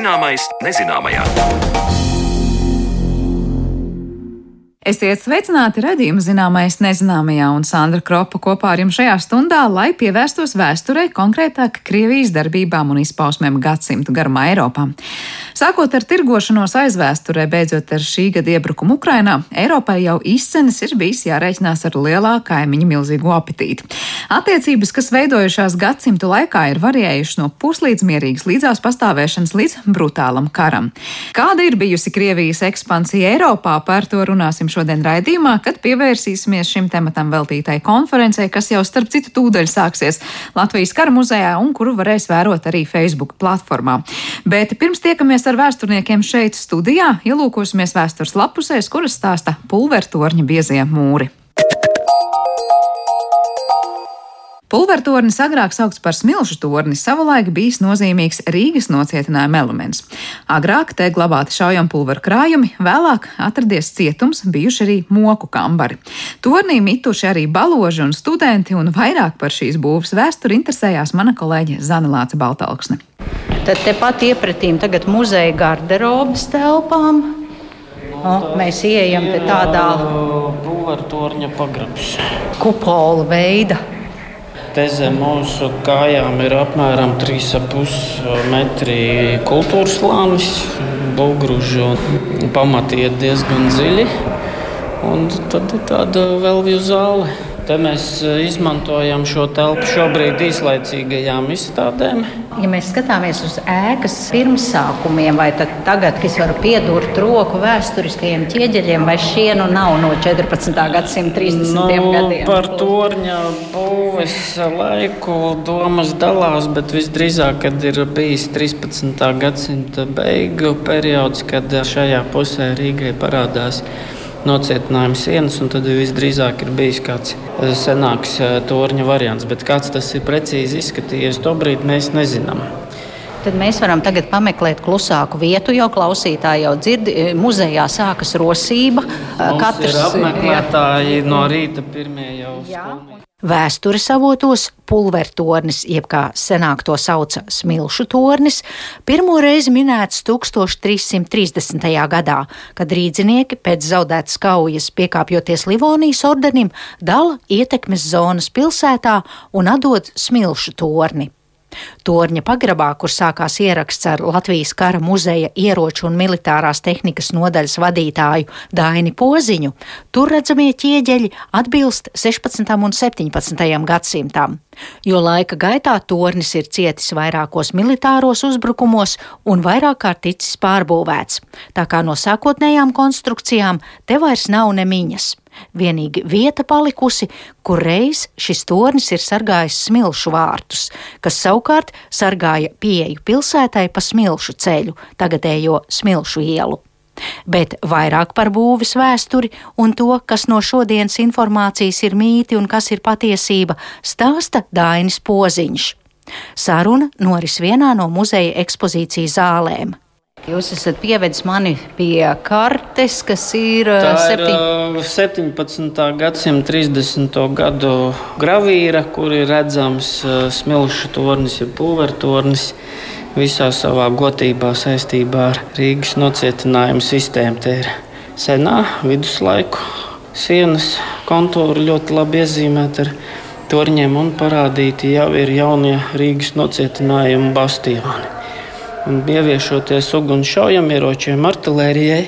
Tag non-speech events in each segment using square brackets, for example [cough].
Zināmais nezināmajā. Esiet sveicināti redzējuma zināmais nezināmajā un Sandra Kropa kopā ar jums šajā stundā, lai pievērstos vēsturei, konkrētāk Krievijas darbībām un izpausmēm gadsimtu garumā Eiropā. Sākot ar tirgošanos aizvēsturē, beidzot ar šī gada iebrukumu Ukrainā, Eiropai jau izcenis ir bijis jārēķinās ar lielā kaimiņa milzīgu apetīti. Attiecības, kas veidojušās gadsimtu laikā, ir variējušas no puslīdz mierīgas līdzās pastāvēšanas līdz brutālam karam. Kāda ir bijusi Krievijas ekspansija Eiropā, par to runāsim šodien raidījumā, kad pievērsīsimies šim tematam veltītai konferencei, kas jau starp citu tūdaļ sāksies Latvijas kara muzejā un kuru varēs vērot arī Facebook platformā. Bet pirms tiekamies ar vēsturniekiem šeit studijā, ielūkosimies vēstures lapusēs, kuras stāsta pulvertorņa biezie mūri. Pulvertornis agrāk saukts par smilšu torni, savulaik bijis nozīmīgs Rīgas nocietinājuma elements. Agrāk te glabāti šaujampulveru krājumi, vēlāk atradies cietums, bijuši arī moku kambari. Tornī mituši arī baloži un studenti, un vairāk par šīs būvs vēsturi interesējās mana kolēģe Zana Lāca Baltalksne. Tad tepat iepratīm tagad muzeja garderobas telpām. O, mēs ieejam te tādā Pulveru torņa pagrabs. kupola veida. Te zem mūsu kājām ir apmēram 3,5 metri kultūras slānis, un pamati iet diezgan dziļi. Un tad ir tāda vēl viena zāle. Te mēs izmantojam šo telpu šobrīd īslaicīgajām izstādēm. Ja mēs skatāmies uz ēkas pirmsākumiem, vai tagad, kad es varu piedurt roku vēsturiskajiem ķieģeļiem, vai šie nu nav no 14. gadsimta 30. Nu, gadiem? par torņa būves laiku domas dalās, bet visdrīzāk, kad ir bijis 13. gadsimta beigu periods, kad šajā pusē Rīgai parādās nocietinājuma sienas, un tad visdrīzāk ir bijis kāds senāks torņa variants. Bet kāds tas ir precīzi izskatījies, to brīdi mēs nezinām. Tad mēs varam tagad pameklēt klusāku vietu, jo klausītāji jau dzird, muzejā sākas rosība. Mums ir apmeklētāji no rīta pirmie jau skolnieki. Vēstures avotos pulvertornis, jeb kā senāk to sauca smilšu tornis, pirmo reizi minēts 1330. gadā, kad rīdzinieki pēc zaudētas kaujas piekāpjoties Livonijas ordenim dala ietekmes zonas pilsētā un atdod smilšu torni. Torņa pagrabā, kur sākās ieraksts ar Latvijas kara muzeja ieroču un militārās tehnikas nodaļas vadītāju Daini Poziņu, tur redzamie ķieģeļi atbilst 16. un 17. gadsimtam, jo laika gaitā tornis ir cietis vairākos militāros uzbrukumos un vairāk kārt ticis pārbūvēts, tā kā no sākotnējām konstrukcijām te vairs nav nemiņas. Vienīgi vieta palikusi, kur reiz šis tornis ir sargājis smilšu vārtus, kas savukārt sargāja pieeju pilsētai pa smilšu ceļu, tagadējo smilšu ielu. Bet vairāk par būvis vēsturi un to, kas no šodienas informācijas ir mīti un kas ir patiesība, stāsta Dainis Poziņš. Saruna noris vienā no muzeja ekspozīcijas zālēm. Jūs esat pievedis mani pie kartes, kas ir Tā ir septiņ... uh, 17. gadsimta 30. gadu gravīra, kur ir redzams uh, smilšu tornis, ja pulvertornis. Visā savā gotībā saistībā ar Rīgas nocietinājumu sistēmu. Te ir senā viduslaiku sienas kontūra ļoti labi iezīmēta ar torņiem un parādīti jau ir jaunie Rīgas nocietinājuma bastioni. Un ieviešoties uguns šaujamieročiem, artērijai,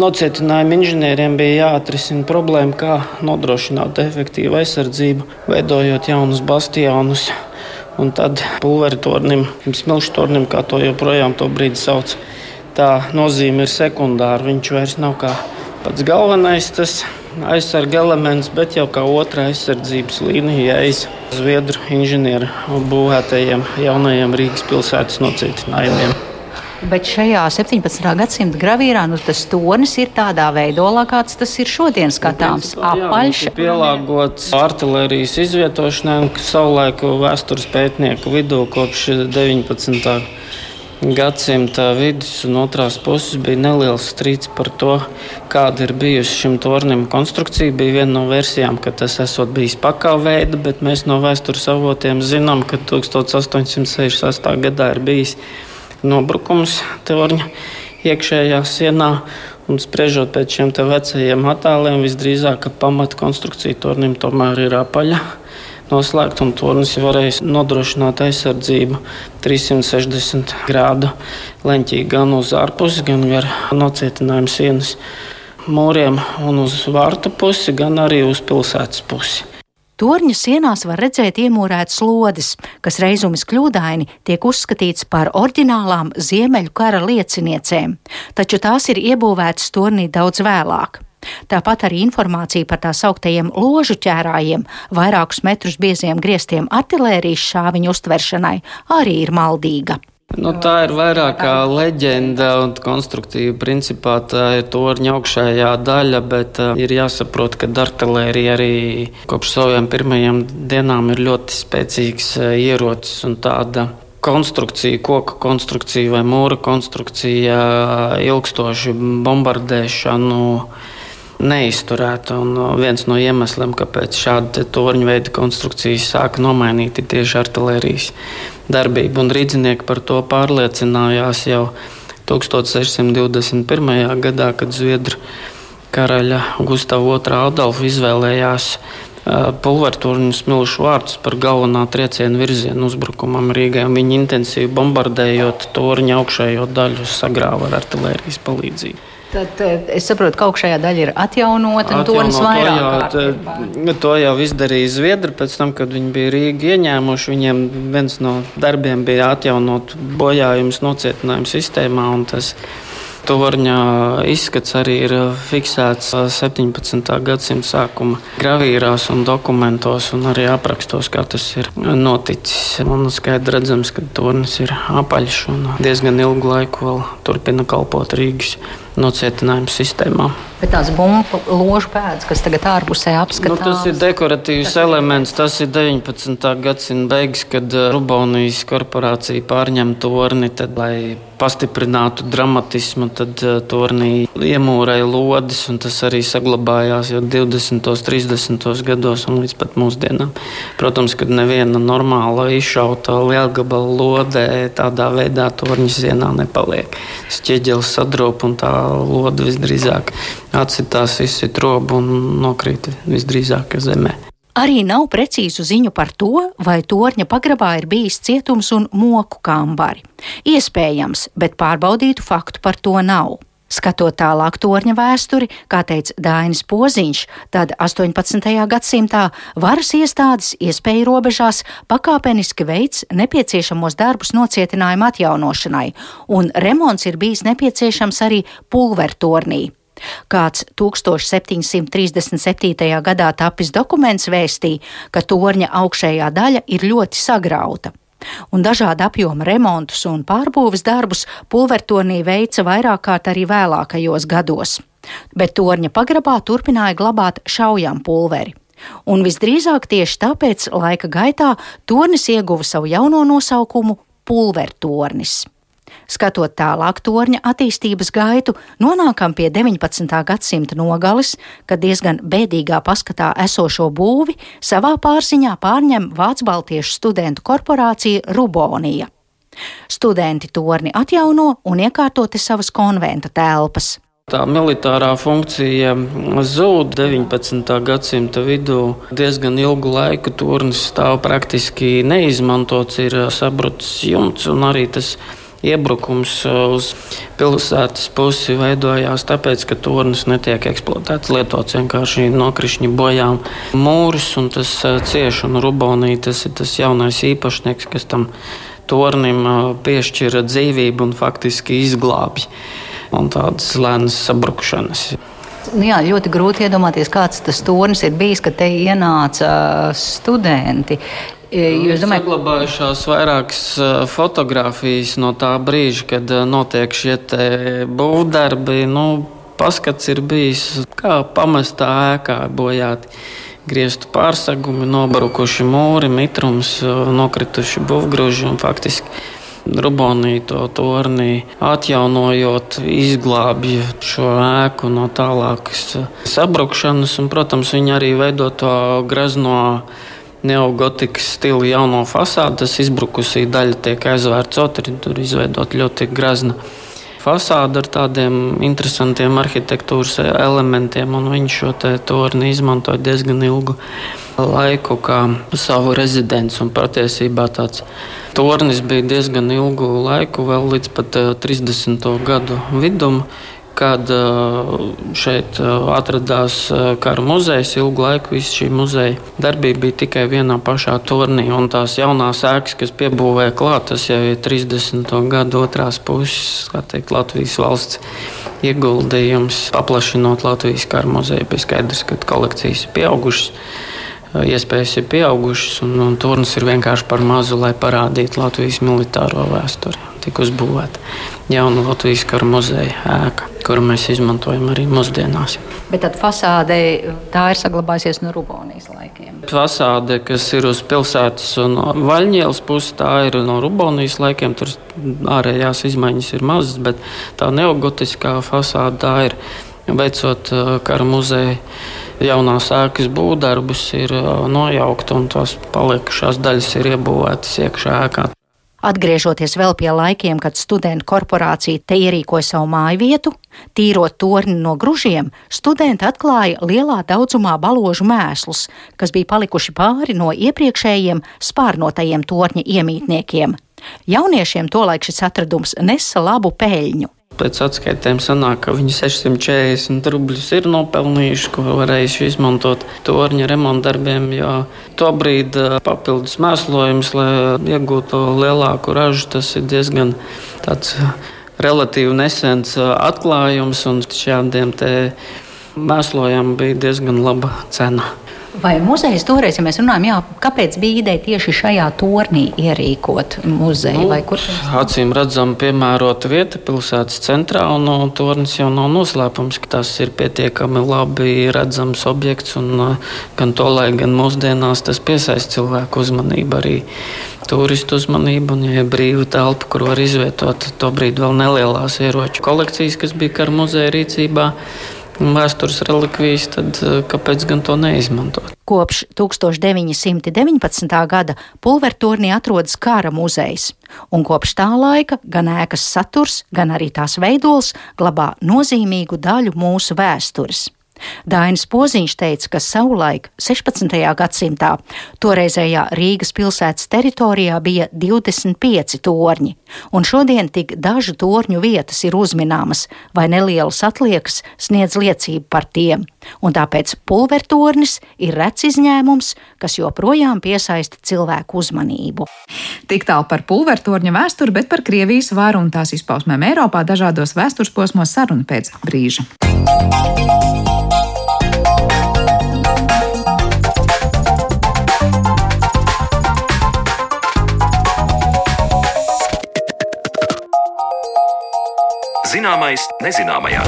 nocietinājuma inženieriem bija jāatrisina problēma, kā nodrošināt efektīvu aizsardzību, veidojot jaunus bastionus. Un tad pulvertornim, smilštornim, kā to joprojām to brīdi sauc, tā nozīme ir sekundāra. Viņš vairs nav kā pats galvenais tas aizsarga elements, bet jau kā otrā aizsardzības līnija aiz Zviedru inženieru būvētajiem jaunajiem Rīgas pilsētas nocietinājumiem. Bet šajā 17. gadsimta gravīrā nu, tas tonis ir tādā veidolā, kāds tas ir šodien skatāms. Apaļš. Pielāgots artērijas izvietošanai, kas savulaik vēstures pētnieku vidū kopš 19. gadsimta vidus un otrās puses bija neliels strīds par to, kāda ir bijusi šim tornim konstrukcija. Bija viena no versijām, ka tas esot bijis pakāveida, bet mēs no vēstures avotiem zinām, ka 1868. gadā ir bijis nobrukums torņa iekšējā sienā. Un spriežot pēc šiem vecajiem attēliem, visdrīzāk pamatkonstrukcija tornim tomēr ir apaļa. Noslēgt, un tornis varēs nodrošināt aizsardzību 360 grādu leņķī gan uz ārpusi, gan gar nocietinājumu sienas mūriem, un uz vārta pusi, gan arī uz pilsētas pusi. Torņa sienās var redzēt iemūrētas lodes, kas reizumis kļūdaini tiek uzskatīts par oriģinālām Ziemeļu kara lieciniecēm, taču tās ir iebūvētas tornī daudz vēlāk. Tāpat arī informācija par tā sauktajiem ložu ķērājiem, vairākus metrus bieziem griestiem artilērijas šāviņu uztveršanai, arī ir maldīga. Nu, tā ir vairāk kā leģenda un konstruktīva. Principā tā ir torņa augšējā daļa, bet uh, ir jāsaprot, ka artilērija arī kopš saviem pirmajiem dienām ir ļoti spēcīgs uh, ierocis un tāda konstrukcija, koka konstrukcija vai mūra konstrukcija, uh, ilgstoši bombardēšanu neizturēta. Un viens no iemesliem, kāpēc šāda torņa veida konstrukcijas sāka nomainīt, ir tieši artilērijas darbība. Un rīznieki par to pārliecinājās jau 1621. gadā, kad Zviedru karaļa Gustavs II Adolfu izvēlējās pulverturņu smilšu vārdus par galvenā trieciena virzienu uzbrukumam Rīgai. Viņi intensīvi bombardējot torņa augšējo daļu sagrāva ar artilērijas palīdzību. Tad es saprotu, ka augšējā daļa ir atjaunota un tonis vairāk. To jau, to jau izdarīja Zviedri pēc tam, kad viņi bija Rīgi ieņēmuši. Viņiem viens no darbiem bija atjaunot bojājumus nocietinājumu sistēmā. Torņa izskats arī ir fiksēts 17. gadsimta sākuma gravīrās un dokumentos, un arī aprakstos, kā tas ir noticis. Man skaidri redzams, ka tornis ir apaļš un diezgan ilgu laiku vēl turpina kalpot Rīgas nocietinājuma sistēmā. Bet tās bumbu ložu pēdas, kas tagad ārpusē apskatās, nu, tas ir dekoratīvs tas elements. Tas ir 19. gadsimta beigas, kad uh, Rubonijas korporācija pārņem torni, tad, lai pastiprinātu dramatismu, tad uh, tornī iemūrēja lodes, un tas arī saglabājās jau 20. un 30. gados un līdz pat mūsdienām. Protams, kad neviena normāla izšauta lielgabala lode tādā veidā torņa sienā nepaliek. Šķieģelis sadrūp un tā lode visdrīzāk atsitās, izsit robu un nokrīt visdrīzāk zemē. Arī nav precīzu ziņu par to, vai torņa pagrabā ir bijis cietums un moku kambari. Iespējams, bet pārbaudītu faktu par to nav. Skatot tālāk torņa vēsturi, kā teica Dainis Poziņš, tad 18. gadsimtā varas iestādes iespēju robežās pakāpeniski veids nepieciešamos darbus nocietinājuma atjaunošanai, un remonts ir bijis nepieciešams arī pulvertornī. Kāds 1737. gadā tapis dokuments vēstīja, ka torņa augšējā daļa ir ļoti sagrauta un dažāda apjoma remontus un pārbūves darbus pulvertonī veica vairāk kārt arī vēlākajos gados. Bet torņa pagrabā turpināja glabāt šaujam pulveri. Un visdrīzāk tieši tāpēc laika gaitā tornis ieguva savu jauno nosaukumu Pulvertornis. Skatot tālāk torņa attīstības gaitu, nonākam pie 19. gadsimta nogales, kad diezgan bēdīgā paskatā esošo būvi savā pārziņā pārņem Vācu Baltiešu studentu korporācija Rubonija. Studenti torni atjauno un iekārtoti savas konventa telpas. Tā militārā funkcija zūd 19. gadsimta vidū. Diezgan ilgu laiku turnis stāv praktiski neizmantots, ir sabrucis jumts un arī tas iebrukums uh, uz pilsētas pusi veidojās tāpēc, ka tornis netiek eksploatēts, lietots vienkārši nokrišņi bojām mūrus, un tas uh, cieši un rubonī tas ir tas jaunais īpašnieks, kas tam tornim uh, piešķira dzīvību un faktiski izglābj un tādas lēnas sabrukšanas. Nu jā, ļoti grūti iedomāties, kāds tas tornis ir bijis, kad te ienāca studenti. Jūs domājat, ka saglabājušās vairākas fotogrāfijas no tā brīža, kad notiek šie būvdarbi. Nu, paskats ir bijis kā pamestā ēkā bojāti. Grieztu pārsegumi, nobrukuši mūri, mitrums, nokrituši būvgrūži un faktiski Rubonī to torni atjaunojot, izglābja šo ēku no tālākas sabrukšanas. Un, protams, viņi arī veido to grazno neogotikas stila jauno fasādi. Tas izbrukusī daļa tiek aizvērts otri, tur izveidot ļoti grazna fasāde ar tādiem interesantiem arhitektūras elementiem, un viņš šo torni izmantoja diezgan ilgu laiku kā savu rezidenci. Patiesībā tāds tornis bija diezgan ilgu laiku, vēl līdz pat 30. Eh, gadu vidum kad šeit atradās kara muzejs. Ilgu laiku viss šī muzeja darbība bija tikai vienā pašā turnī. Un tās jaunās ēkas, kas piebūvēja klāt, tas jau ir 30. gadu otrās puses, kā teikt, Latvijas valsts ieguldījums, paplašinot Latvijas kara muzeju. Bija skaidrs, ka kolekcijas ir pieaugušas iespējas ir pieaugušas, un, un turns ir vienkārši par mazu, lai parādītu Latvijas militāro vēsturi. Tika uzbūvēta jauna Latvijas kara muzeja ēka, kuru mēs izmantojam arī mūsdienās. Bet tad fasāde tā ir saglabājusies no Rubonijas laikiem. Fasāde, kas ir uz pilsētas un vaļņielas puses, tā ir no Rubonijas laikiem. Tur ārējās izmaiņas ir mazas, bet tā neogotiskā fasāde tā ir veicot kara muzeja jaunās ēkas būvdarbus ir nojaukta un tās palikušās daļas ir iebūvētas iekšā ēkā. Atgriežoties vēl pie laikiem, kad studentu korporācija te ierīkoja savu māju vietu, tīrot torni no gružiem, studenti atklāja lielā daudzumā baložu mēslus, kas bija palikuši pāri no iepriekšējiem spārnotajiem torņa iemītniekiem. Jauniešiem tolaik šis atradums nesa labu peļņu. Pēc atskaitēm sanāk, ka viņi 640 rubļus ir nopelnījuši, ko varējuši izmantot torņa remonta darbiem. Jo tobrīd papildus mēslojums, lai iegūtu lielāku ražu, tas ir diezgan tāds relatīvi nesens atklājums, un šādiem mēslojumiem bija diezgan laba cena. Vai muzejs toreiz, ja mēs runājam, jā, kāpēc bija ideja tieši šajā tornī ierīkot muzeju? Nu, acīm redzam, piemērota vieta pilsētas centrā, un no, tornis jau nav noslēpums, ka tas ir pietiekami labi redzams objekts, un gan to lai, gan mūsdienās tas piesaista cilvēku uzmanību arī turistu uzmanību, un, ja ir brīva telpa, kur var izvietot to brīdi vēl nelielās ieroču kolekcijas, kas bija kara muzeja rīcībā, vēstures relikvijas, tad eh, kāpēc gan to neizmantot? Kopš 1919. gada pulverturnī atrodas kara muzejs, un kopš tā laika gan ēkas saturs, gan arī tās veidols glabā nozīmīgu daļu mūsu vēstures. Dainis Poziņš teica, ka savulaik 16. gadsimtā toreizējā Rīgas pilsētas teritorijā bija 25 torņi, un šodien tik dažu torņu vietas ir uzminamas, vai nelielas atliekas sniedz liecību par tiem, un tāpēc pulvertornis ir rets izņēmums, kas joprojām piesaista cilvēku uzmanību. Tik tālu par pulvertorņa vēsturi, bet par Krievijas varu un tās izpausmēm Eiropā dažādos vēstures posmos saruna pēc brīža. Zināmais nezināmajā.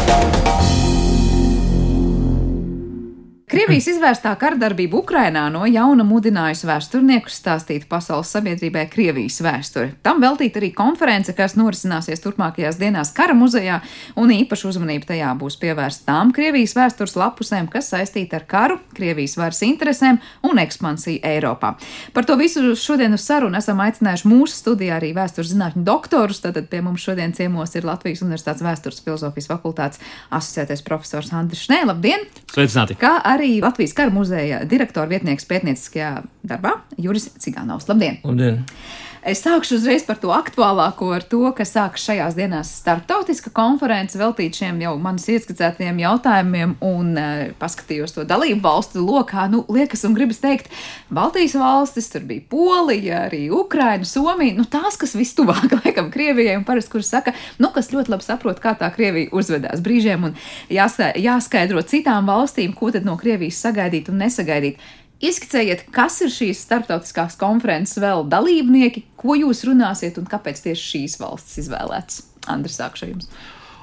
Krievijas izvērstā kardarbība Ukrainā no jauna mudinājusi vēsturniekus stāstīt pasaules sabiedrībai Krievijas vēsturi. Tam veltīta arī konference, kas norisināsies turpmākajās dienās kara muzejā, un īpaši uzmanība tajā būs pievērsta tām Krievijas vēstures lapusēm, kas saistīta ar karu, Krievijas varas interesēm un ekspansiju Eiropā. Par to visu šodien uz sarunu esam aicinājuši mūsu studijā arī vēstures zinātņu doktorus. Tātad pie mums šodien ciemos ir Latvijas Universitātes vēstures filozofijas fakultātes asociētais profesors Andris Šnē. Labdien! Sveicināti! Arī Latvijas kara muzeja direktora vietnieks pētnieciskajā darbā Juris Cigānovs. Labdien! Labdien! Es sākšu uzreiz par to aktuālāko, ar to, ka sākas šajās dienās starptautiska konference veltīta šiem jau manis ieskicētajiem jautājumiem, un uh, paskatījos to dalību valstu lokā. Nu, liekas, un gribas teikt, Baltijas valstis, tur bija Polija, arī Ukraina, Somija, nu tās, kas vistuvāk, [laughs] laikam, Krievijai, un parasti, kuras saka, nu, kas ļoti labi saprot, kā tā Krievija uzvedās brīžiem, un jāsa, jāskaidro citām valstīm, ko tad no Krievijas sagaidīt un nesagaidīt. Ieskicējiet, kas ir šīs starptautiskās konferences vēl dalībnieki, ko jūs runāsiet un kāpēc tieši šīs valstis izvēlētas. Andris, sākšu jums.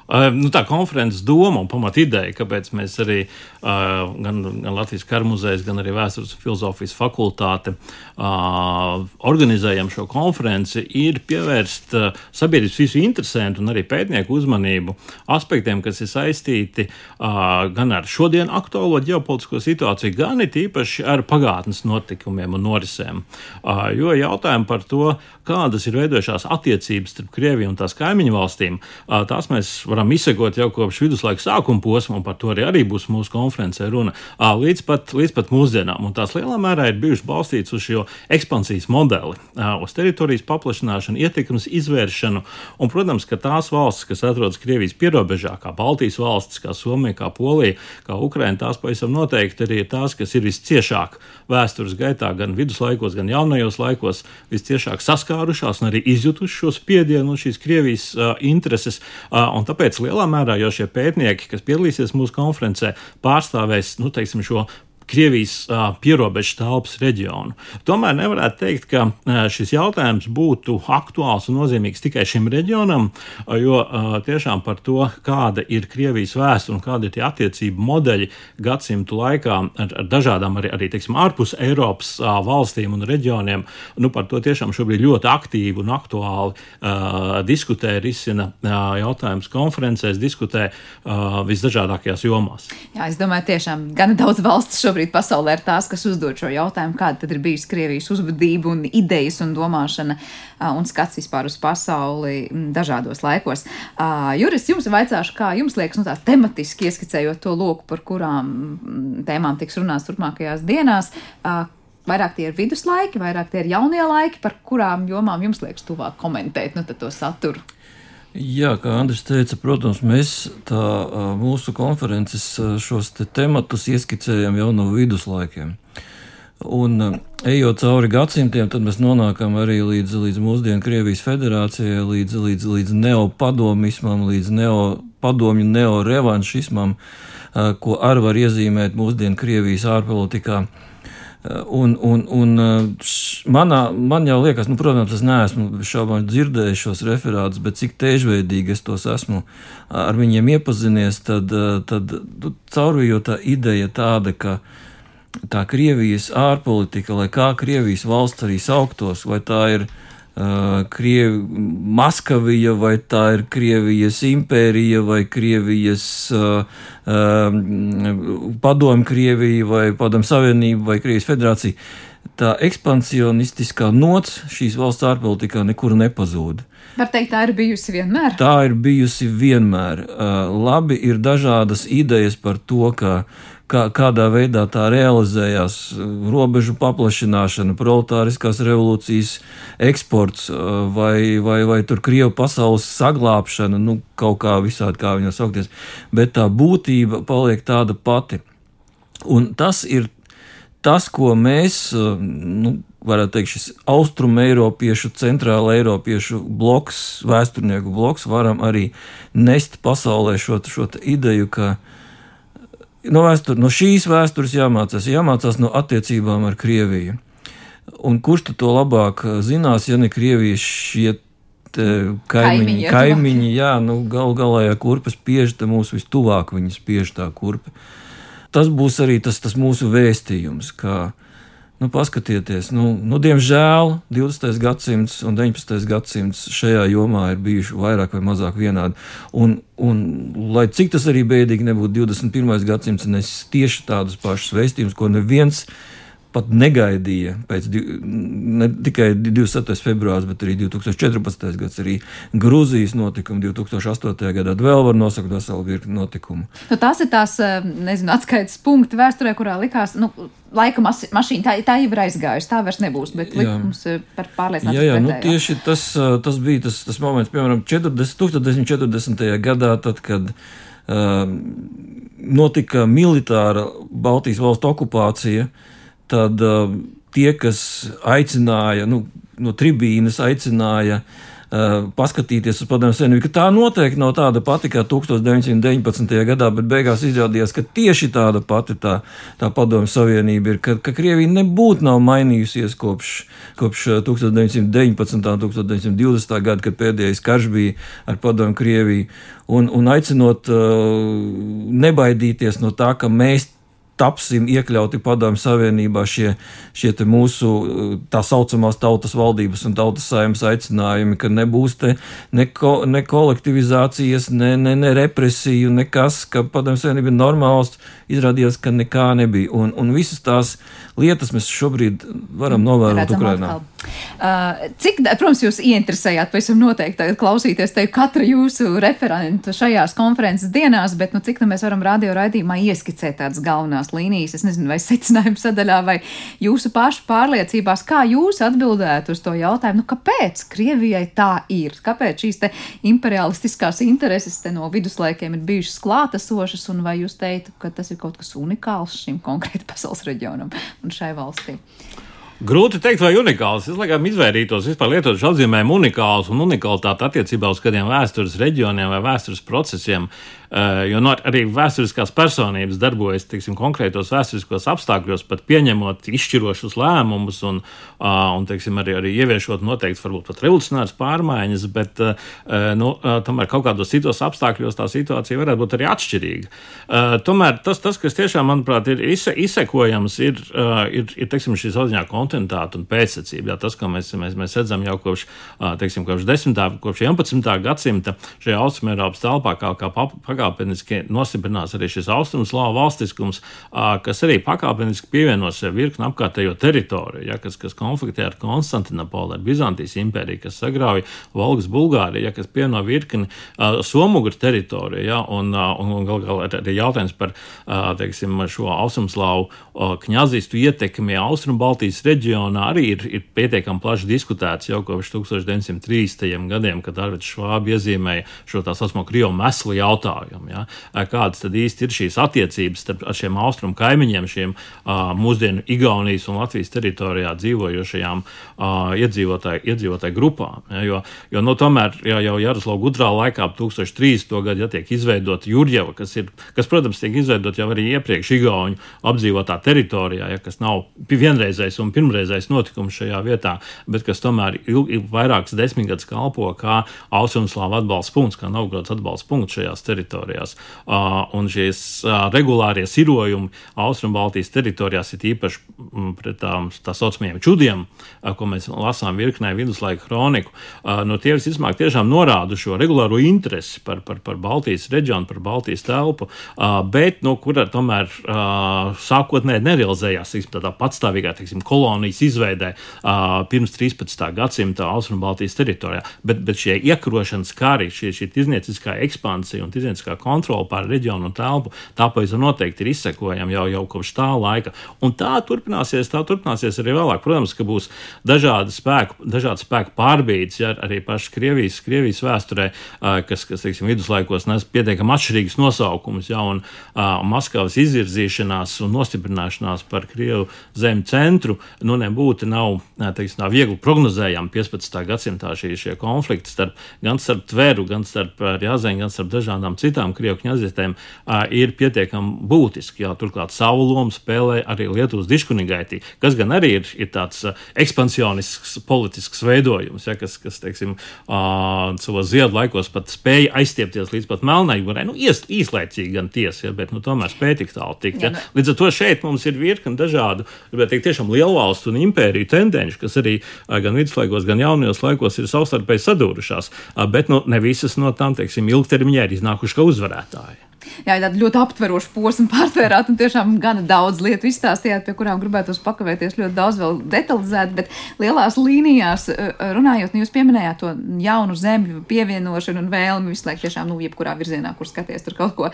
Nu, tā konferences doma un pamat ideja, kāpēc mēs arī uh, gan, gan Latvijas kara muzejs, gan arī Vēstures un filozofijas fakultāte uh, organizējam šo konferenci, ir pievērst uh, sabiedrības visu interesantu un arī pētnieku uzmanību aspektiem, kas ir saistīti gan ar šodien aktuālo ģeopolitisko situāciju, gan it īpaši ar pagātnes notikumiem un norisēm. Jo jautājumi par to, kādas ir veidojušās attiecības starp Krieviju un tās kaimiņu valstīm, tās mēs varam izsekot jau kopš viduslaika sākuma posma, un par to arī, arī būs mūsu konferencē runa, līdz pat, līdz pat mūsdienām. Un tās lielā mērā ir bijušas balstītas uz šo ekspansijas modeli, uz teritorijas paplašināšanu, ietekmes izvēršanu, un, protams, ka tās valstis, kas atrodas Krievijas pierobežā, kā Baltijas valstis, kā Somija, kā Polija, kā Ukraina, tās pavisam noteikti arī ir tās, kas ir visciešāk vēstures gaitā, gan viduslaikos, gan jaunajos laikos, visciešāk saskārušās un arī izjutušas šo spiedienu un šīs Krievijas uh, intereses. Uh, tāpēc Tāpēc lielā mērā jau šie pētnieki, kas piedalīsies mūsu konferencē, pārstāvēs nu, teiksim, šo Krievijas uh, pierobežu telpas reģionu. Tomēr nevarētu teikt, ka uh, šis jautājums būtu aktuāls un nozīmīgs tikai šim reģionam, uh, jo uh, tiešām par to, kāda ir Krievijas vēsture un kādi ir tie attiecību modeļi gadsimtu laikā ar, ar dažādām arī, arī teiksim, ārpus Eiropas uh, valstīm un reģioniem, nu, par to tiešām šobrīd ļoti aktīvi un aktuāli uh, diskutē, risina uh, jautājumus konferencēs, diskutē uh, visdažādākajās jomās. Jā, es domāju, tiešām gan daudz valsts šobrīd šobrīd pasaulē ir tās, kas uzdod šo jautājumu, kāda tad ir bijusi Krievijas uzvedība un idejas un domāšana un skats vispār uz pasauli dažādos laikos. Juris, jums vaicāšu, kā jums liekas, nu tā tematiski ieskicējot to loku, par kurām tēmām tiks runāts turpmākajās dienās. Vairāk tie ir viduslaiki, vairāk tie ir jaunie laiki, par kurām jomām jums liekas tuvāk komentēt nu, to saturu. Jā, kā Andris teica, protams, mēs tā, mūsu konferences šos te tematus ieskicējam jau no viduslaikiem. Un ejot cauri gadsimtiem, tad mēs nonākam arī līdz, līdz mūsdienu Krievijas federācijai, līdz, līdz, līdz neopadomismam, līdz neopadomju neorevanšismam, ko arī var iezīmēt mūsdienu Krievijas ārpolitikā. Un, un, un manā, man jau liekas, nu, protams, es neesmu šaubām dzirdējis šos referātus, bet cik tiežveidīgi es tos esmu ar viņiem iepazinies, tad, tad nu, caurvijot tā ideja tāda, ka tā Krievijas ārpolitika, lai kā Krievijas valsts arī sauktos, vai tā ir uh, Krievi, Maskavija, vai tā ir Krievijas impērija, vai Krievijas uh, uh, padomu Krievija, vai padomu savienība, vai Krievijas federācija. Tā ekspansionistiskā nots šīs valsts ārpolitikā nekur nepazūd. Var teikt, tā ir bijusi vienmēr. Tā ir bijusi vienmēr. Uh, labi, ir dažādas idejas par to, ka uh, kā, kādā veidā tā realizējās robežu paplašināšana, proletāriskās revolūcijas eksports vai, vai, vai tur Krievu pasaules saglābšana, nu, kaut kā visādi, kā viņas saukties, bet tā būtība paliek tāda pati. Un tas ir tas, ko mēs, nu, varētu teikt, šis austrumēropiešu, centrāla eiropiešu bloks, vēsturnieku bloks, varam arī nest pasaulē šo, šo ideju, ka uh, no, vēstur, no šīs vēstures jāmācās, jāmācās no attiecībām ar Krieviju. Un kurš to labāk zinās, ja ne Krievijas šie kaimiņi, kaimiņi, kaimiņi jā, nu, gal galā, ja kurpe spiež, tad mūs vistuvāk viņi spiež tā kurpe. Tas būs arī tas, tas mūsu vēstījums, ka Nu, paskatieties, nu, nu, diemžēl 20. gadsimts un 19. gadsimts šajā jomā ir bijuši vairāk vai mazāk vienādi. Un, un, lai cik tas arī bēdīgi nebūtu, 21. gadsimts nes tieši tādus pašus vēstījumus, ko neviens no pat negaidīja pēc ne tikai 27. februāris, bet arī 2014. gads, arī Grūzijas notikumi 2008. gadā. Vēl var nosaukt veselu virkni notikumu. Nu, tās ir tās, eh, nezinu, atskaites punkti vēsturē, kurā likās, nu, laika mašīna tā, tā jau ir aizgājusi, tā vairs nebūs, bet likums eh, par pārliecinātu. Jā, jā, nu, tieši tas, eh, tas bija tas, tas moments, piemēram, 40, 1940. gadā, tad, kad uh, notika militāra Baltijas valstu okupācija, uh, tad uh, tie, kas aicināja, nu, no tribīnes aicināja uh, paskatīties uz padomju savienību, ka tā noteikti nav tāda pati kā 1919. gadā, bet beigās izrādījās, ka tieši tāda pati tā, tā padomju savienība ir, ka, ka Krievija nebūtu nav mainījusies kopš, kopš 1919. un 1920. gada, kad pēdējais karš bija ar padomju Krieviju, un, un aicinot uh, nebaidīties no tā, ka mēs tapsim iekļauti padomju savienībā šie, šie mūsu tā saucamās tautas valdības un tautas saimnes aicinājumi, ka nebūs te ne, ko, ne kolektivizācijas, ne, ne, ne represiju, nekas, ka padomju savienība ir normāls, izrādījās, ka nekā nebija. Un, un visas tās lietas mēs šobrīd varam novērot Ukrainā. Uh, cik, protams, jūs ieinteresējāt, pavisam noteikti klausīties te katra jūsu referentu šajās konferences dienās, bet nu, cik nu mēs varam radio raidījumā ieskicēt tādas galvenās līnijas, es nezinu, vai secinājuma sadaļā, vai jūsu pašu pārliecībās, kā jūs atbildētu uz to jautājumu, nu, kāpēc Krievijai tā ir? Kāpēc šīs imperialistiskās intereses te no viduslaikiem ir bijušas klātesošas, un vai jūs teiktu, ka tas ir kaut kas unikāls šim konkrēti pasaules reģionam un šai valstī? Grūti teikt, vai unikāls. Es laikam izvairītos vispār lietot šo apzīmējumu unikāls un unikalitāti attiecībā uz kādiem vēstures reģioniem vai vēstures procesiem. Eh, jo no, arī vēsturiskās personības darbojas tiksim, konkrētos vēsturiskos apstākļos, pat pieņemot izšķirošus lēmumus un, un teiksim, arī, arī ieviešot noteikti varbūt pat revolucionāras pārmaiņas, bet eh, nu, tomēr kaut kādos citos apstākļos tā situācija varētu būt arī atšķirīga. Eh, tomēr tas, tas kas tiešām, manuprāt, ir izsekojams, ir, ir, ir teiksim, šī sauziņā kontinuitāte un pēcsacība. Jā, tas, ko mēs, mēs, mēs redzam jau kopš, teiksim, kopš 10. kopš 11. gadsimta šajā Austrumēropas telpā, kā, kā pakāpeniski nostiprinās arī šis austrumslāvu valstiskums, kas arī pakāpeniski pievienos virkni apkārtējo teritoriju, ja, kas, kas konfliktē ar Konstantinopoli, ar Bizantijas impēriju, kas sagrauj Volgas Bulgāriju, ja, kas pievieno virkni Somugru teritoriju, ja, un, un, un gal galā arī jautājums par teiksim, šo austrumslāvu kņazistu ietekmi Austrumbaltijas reģionā arī ir, ir pietiekami plaši diskutēts jau kopš 1930. gadiem, kad Arvids Švābi iezīmēja šo tā saucamo Krievu meslu jautājumu. Ja? Kādas tad īsti ir šīs attiecības starp šiem austrumu kaimiņiem, šiem uh, mūsdienu Igaunijas un Latvijas teritorijā dzīvojošajām uh, iedzīvotāju, iedzīvotāju grupām? Ja? Jo, jo nu, tomēr ja, jau Jaroslava Gudrā laikā, 1300. gadā, ja tiek izveidota Jurģeva, kas, ir, kas, protams, tiek izveidota jau arī iepriekš Igauņu apdzīvotā teritorijā, ja, kas nav vienreizējs un pirmreizējs notikums šajā vietā, bet kas tomēr ilgi, vairākas desmitgadus kalpo kā Austrumslāva atbalsta punkts, kā Novgorods atbalsta punkts šajās teritorijās teritorijās. Un šīs regulārie sirojumi Austrumbaltijas teritorijās ir īpaši mm, pret tām tā saucamajiem čudiem, ko mēs lasām virknē viduslaika kroniku. No tie visticamāk tiešām norāda šo regulāro interesi par, par, par Baltijas reģionu, par Baltijas telpu, bet no kura tomēr sākotnēji nerealizējās tiksim, tādā patstāvīgā tiksim, kolonijas izveidē pirms 13. gadsimta Austrumbaltijas teritorijā. Bet, bet šie iekarošanas kari, šī, šī tirzniecīskā ekspansija un tirzniecīskā kontrole pār reģionu un telpu, tāpēc noteikti ir izsekojama jau, jau kopš tā laika. Un tā turpināsies, tā turpināsies arī vēlāk. Protams, ka būs dažādi spēku, dažādi spēku pārbīdes, ja arī pašas Krievijas, Krievijas vēsturē, kas, kas teiksim, viduslaikos nes pietiekami atšķirīgus nosaukumus, ja, un uh, Maskavas izvirzīšanās un nostiprināšanās par Krievu zemi centru, nu nebūtu nav, teiksim, tā viegli prognozējami 15. gadsimtā šie, šie konflikti starp, gan starp Tveru, gan starp Jāzēnu, gan starp dažādām citām Krievijas kņazistēm ir pietiekami būtiski. Jā, turklāt savu lomu spēlē arī Lietuvas diškunigaitī, kas gan arī ir, ir tāds ekspansionisks politisks veidojums, ja, kas, kas teiksim, savos ziedu laikos pat spēja aizstiepties līdz pat melnai jūrai. Nu, ies, īslaicīgi gan tiesa, ja, bet nu, tomēr spēja tik tālu tikt. Ja. Līdz ar to šeit mums ir virkni dažādu, bet tiešām lielvalstu un impēriju tendenci, kas arī gan viduslaikos, gan jaunajos laikos ir savstarpēji sadūrušās. Bet nu, ne visas no tām, teiksim, ilgtermiņā ir iznākušas kā uzvarētāji jā, tādu ļoti aptverošu posmu pārtvērāt un tiešām gana daudz lietu izstāstījāt, pie kurām gribētos pakavēties ļoti daudz vēl detalizēt, bet lielās līnijās runājot, nu, jūs pieminējāt to jaunu zemļu pievienošanu un vēlmi visu laiku tiešām, nu, jebkurā virzienā, kur skaties, tur kaut ko,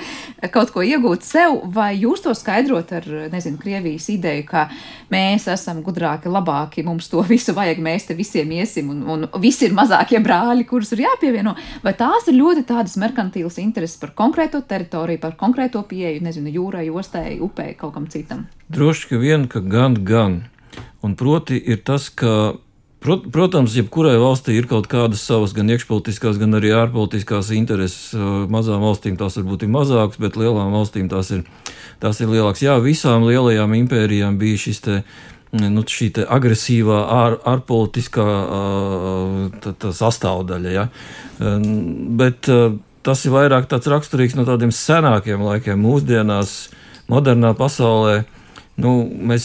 kaut ko iegūt sev, vai jūs to skaidrot ar, nezinu, Krievijas ideju, ka mēs esam gudrāki, labāki, mums to visu vajag, mēs te visiem iesim un, un visi ir mazākie brāļi, kurus ir jāpievieno, vai tās ir ļoti tādas merkantīlas intereses par konkrēto teritoriju, teritoriju, par konkrēto pieeju, nezinu, jūrai, ostai, upei, kaut kam citam? Droši, vien, ka gan, gan. Un proti ir tas, ka Protams, jebkurai valstī ir kaut kādas savas gan iekšpolitiskās, gan arī ārpolitiskās intereses. Mazām valstīm tās varbūt ir mazākas, bet lielām valstīm tās ir, tās ir lielākas. Jā, visām lielajām impērijām bija šis te. Nu, šī agresīvā, ār, ārpolitiskā tā, tā sastāvdaļa. Ja? Bet tas ir vairāk raksturīgs no tādiem senākiem laikiem. Mūsdienās, modernā pasaulē, Nu, mēs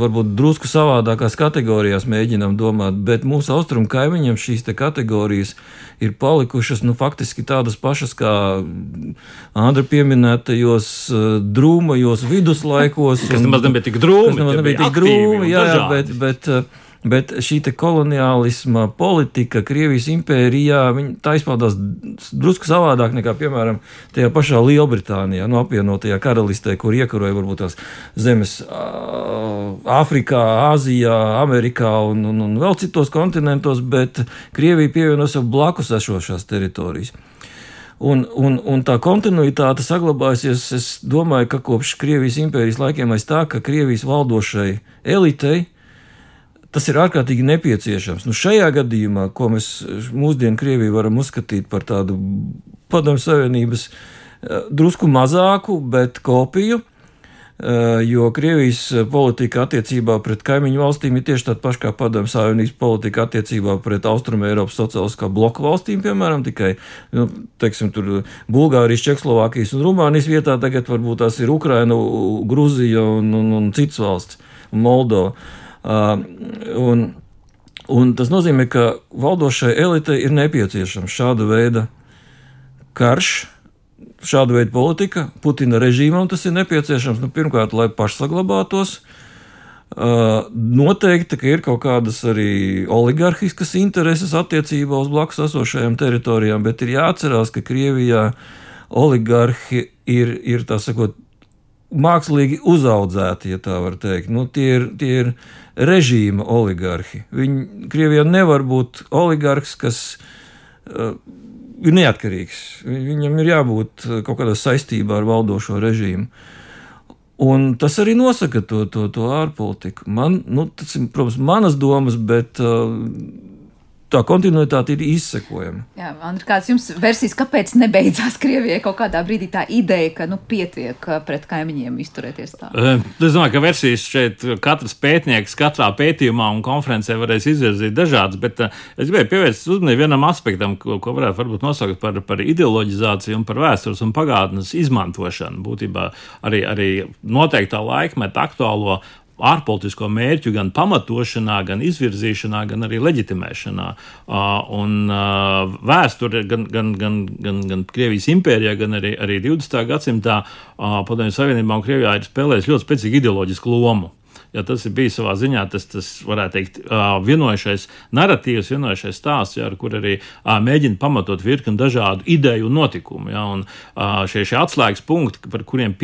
varbūt drusku savādākās kategorijās mēģinām domāt, bet mūsu austrumu kaimiņiem šīs kategorijas ir palikušas nu, faktiski tādas pašas kā Andra pieminētajos drūmajos viduslaikos. Kas nemaz nebija tik drūmi. Tas nemaz nebija tik drūmi, jā, jā, bet, bet Bet šī koloniālisma politika Krievijas impērijā tā izpaudās drusku savādāk nekā, piemēram, tajā pašā Lielbritānijā, no apvienotajā karalistē, kur iekaroja varbūt tās zemes Āfrikā, Āzijā, Amerikā un, un, un vēl citos kontinentos, bet Krievija pievieno sev blakus esošās teritorijas. Un, un, un tā kontinuitāte saglabājusies. Es domāju, ka kopš Krievijas impērijas laikiem aiz tā, ka Krievijas valdošai elitei Tas ir ārkārtīgi nepieciešams. Nu, šajā gadījumā, ko mēs mūsdienu Krieviju varam uzskatīt par tādu padomju savienības eh, drusku mazāku, bet kopiju, eh, jo Krievijas politika attiecībā pret kaimiņu valstīm ir tieši tāda paša kā padomju savienības politika attiecībā pret Austrum Eiropas sociāliskā bloku valstīm, piemēram, tikai, nu, teiksim, tur Bulgārijas, Čekslovākijas un Rumānijas vietā tagad varbūt tās ir Ukraina, Gruzija un, un, un citas valsts, Moldova. Un, un tas nozīmē, ka valdošai elitei ir nepieciešams šāda veida karš, šāda veida politika. Putina režīmam tas ir nepieciešams nu, pirmkārt, lai pašsaglabātos. Noteikti, ka ir kaut kādas arī oligarhiskas intereses attiecībā uz blakus esošajām teritorijām, bet ir jāatcerās, ka Krievijā oligarhi ir, ir tā sakot, mākslīgi uzaudzēti, ja tā var teikt. Nu, tie, ir, tie ir režīma oligarhi. Viņi Krievijā nevar būt oligarks, kas uh, ir neatkarīgs. Viņam ir jābūt uh, kaut kādā saistībā ar valdošo režīmu. Un tas arī nosaka to, to, to ārpolitiku. Man, nu, tas ir, protams, manas domas, bet uh, tā kontinuitāte ir izsekojama. Jā, Andri, kāds jums versijas, kāpēc nebeidzās Krievijai kaut kādā brīdī tā ideja, ka nu, pietiek uh, pret kaimiņiem izturēties tā? Es domāju, ka versijas šeit katrs pētnieks katrā pētījumā un konferencē varēs izvirzīt dažādas, bet uh, es gribēju pievērst uzmanību vienam aspektam, ko, ko varētu varbūt nosaukt par, par ideoloģizāciju un par vēstures un pagātnes izmantošanu. Būtībā arī, arī noteiktā laikmeta aktuālo ārpolitisko mērķu gan pamatošanā, gan izvirzīšanā, gan arī leģitimēšanā. Un vēsture gan, gan, gan, gan, gan Krievijas impērijā, gan arī, arī 20. gadsimtā Padomju Savienībā un Krievijā ir spēlējis ļoti spēcīgu ideoloģisku lomu. Ja tas ir bijis savā ziņā, tas, tas varētu teikt, vienojušais narratīvs, vienojušais stāsts, ja, ar kur arī mēģina pamatot virkni dažādu ideju un notikumu. Ja, un šie, šie atslēgas punkti, par kuriem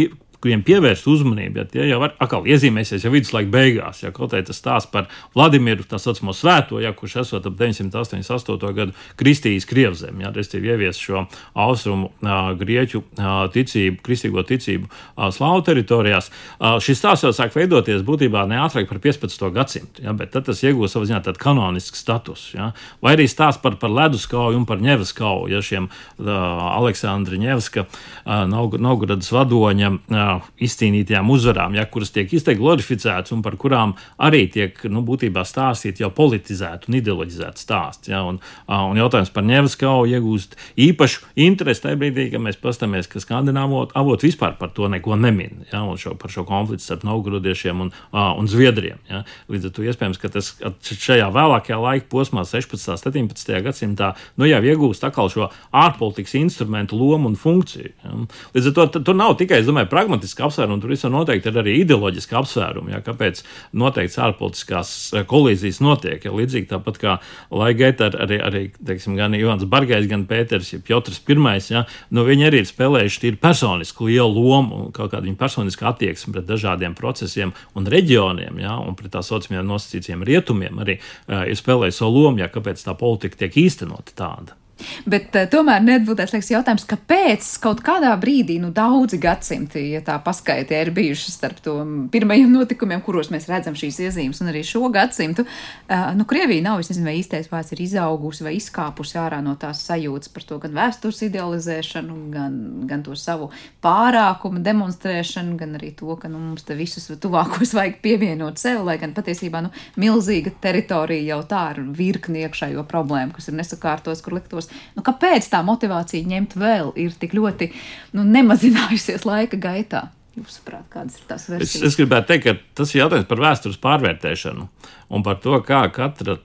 kuriem pievērst uzmanību, ja tie jau var, atkal iezīmēsies jau viduslaika beigās. Ja kaut kādā tas stāsts par Vladimiru, tā saucamo svēto, ja, kurš esot ap 988. gadu kristījis Krievzem, ja, respektīvi ievies šo austrumu uh, grieķu uh, ticību, kristīgo ticību uh, slāvu teritorijās. Uh, šis stāsts jau sāk veidoties būtībā neātrāk par 15. gadsimtu, ja, bet tad tas iegūst savā ziņā tādu kanonisku statusu. Ja, vai arī stāsts par, par leduskauju un par ņevaskauju, ja šiem uh, Aleksandra Ņevska, uh, Novgorodas vadoņa uh, izcīnītajām uzvarām, ja, kuras tiek izteikti glorificētas un par kurām arī tiek nu, būtībā stāstīt jau politizēti un ideoloģizēti stāsti. Ja, un, un jautājums par Ņevas kauju iegūst īpašu interesi tajā brīdī, kad mēs pastāmies, ka skandināvu avotu vispār par to neko nemin, ja, šo, par šo konfliktu starp Novgorodiešiem un, un Zviedriem. Ja. Līdz ar to iespējams, ka tas šajā vēlākajā laika posmā, 16. un 17. gadsimtā, nu, jau iegūst atkal šo ārpolitikas instrumentu lomu un funkciju. Ja. Līdz ar to tur nav tikai, es domāju, pragmatiski pragmatiski apsvērumi, tur visam noteikti ir arī ideoloģiski apsvērumi, ja, kāpēc noteikts ārpolitiskās eh, kolīzijas notiek. Ja, līdzīgi tāpat kā Laigēta, arī, arī teiksim, gan Ivans Bargais, gan Pēters, ja Piotrs I, ja, nu, viņi arī ir spēlējuši tīri personisku lielu lomu kaut kādu viņu personisku attieksmi pret dažādiem procesiem un reģioniem, ja, un pret tā saucamiem nosacītiem rietumiem arī uh, ir spēlējuši savu lomu, ja kāpēc tā politika tiek īstenota tāda. Bet uh, tomēr tāds liekas, jautājums, kāpēc kaut kādā brīdī, nu, daudzi gadsimti, ja tā paskaitē, ir bijuši starp to pirmajiem notikumiem, kuros mēs redzam šīs iezīmes, un arī šo gadsimtu, uh, nu, Krievija nav, es nezinu, vai īstais vārds ir izaugusi vai izkāpusi ārā no tās sajūtas par to gan vēstures idealizēšanu, gan, gan to savu pārākumu demonstrēšanu, gan arī to, ka, nu, mums te visus tuvākos [laughs] vajag pievienot sev, lai gan patiesībā, nu, milzīga teritorija jau tā ir virkni iekšējo problēmu, kas ir nesakārtos, kur liktos Nu, kāpēc tā motivācija ņemt vēl ir tik ļoti nu, nemazinājusies laika gaitā? Jūsuprāt, kādas ir tās versijas? Es, es gribētu teikt, ka tas ir jautājums par vēstures pārvērtēšanu un par to, kā katra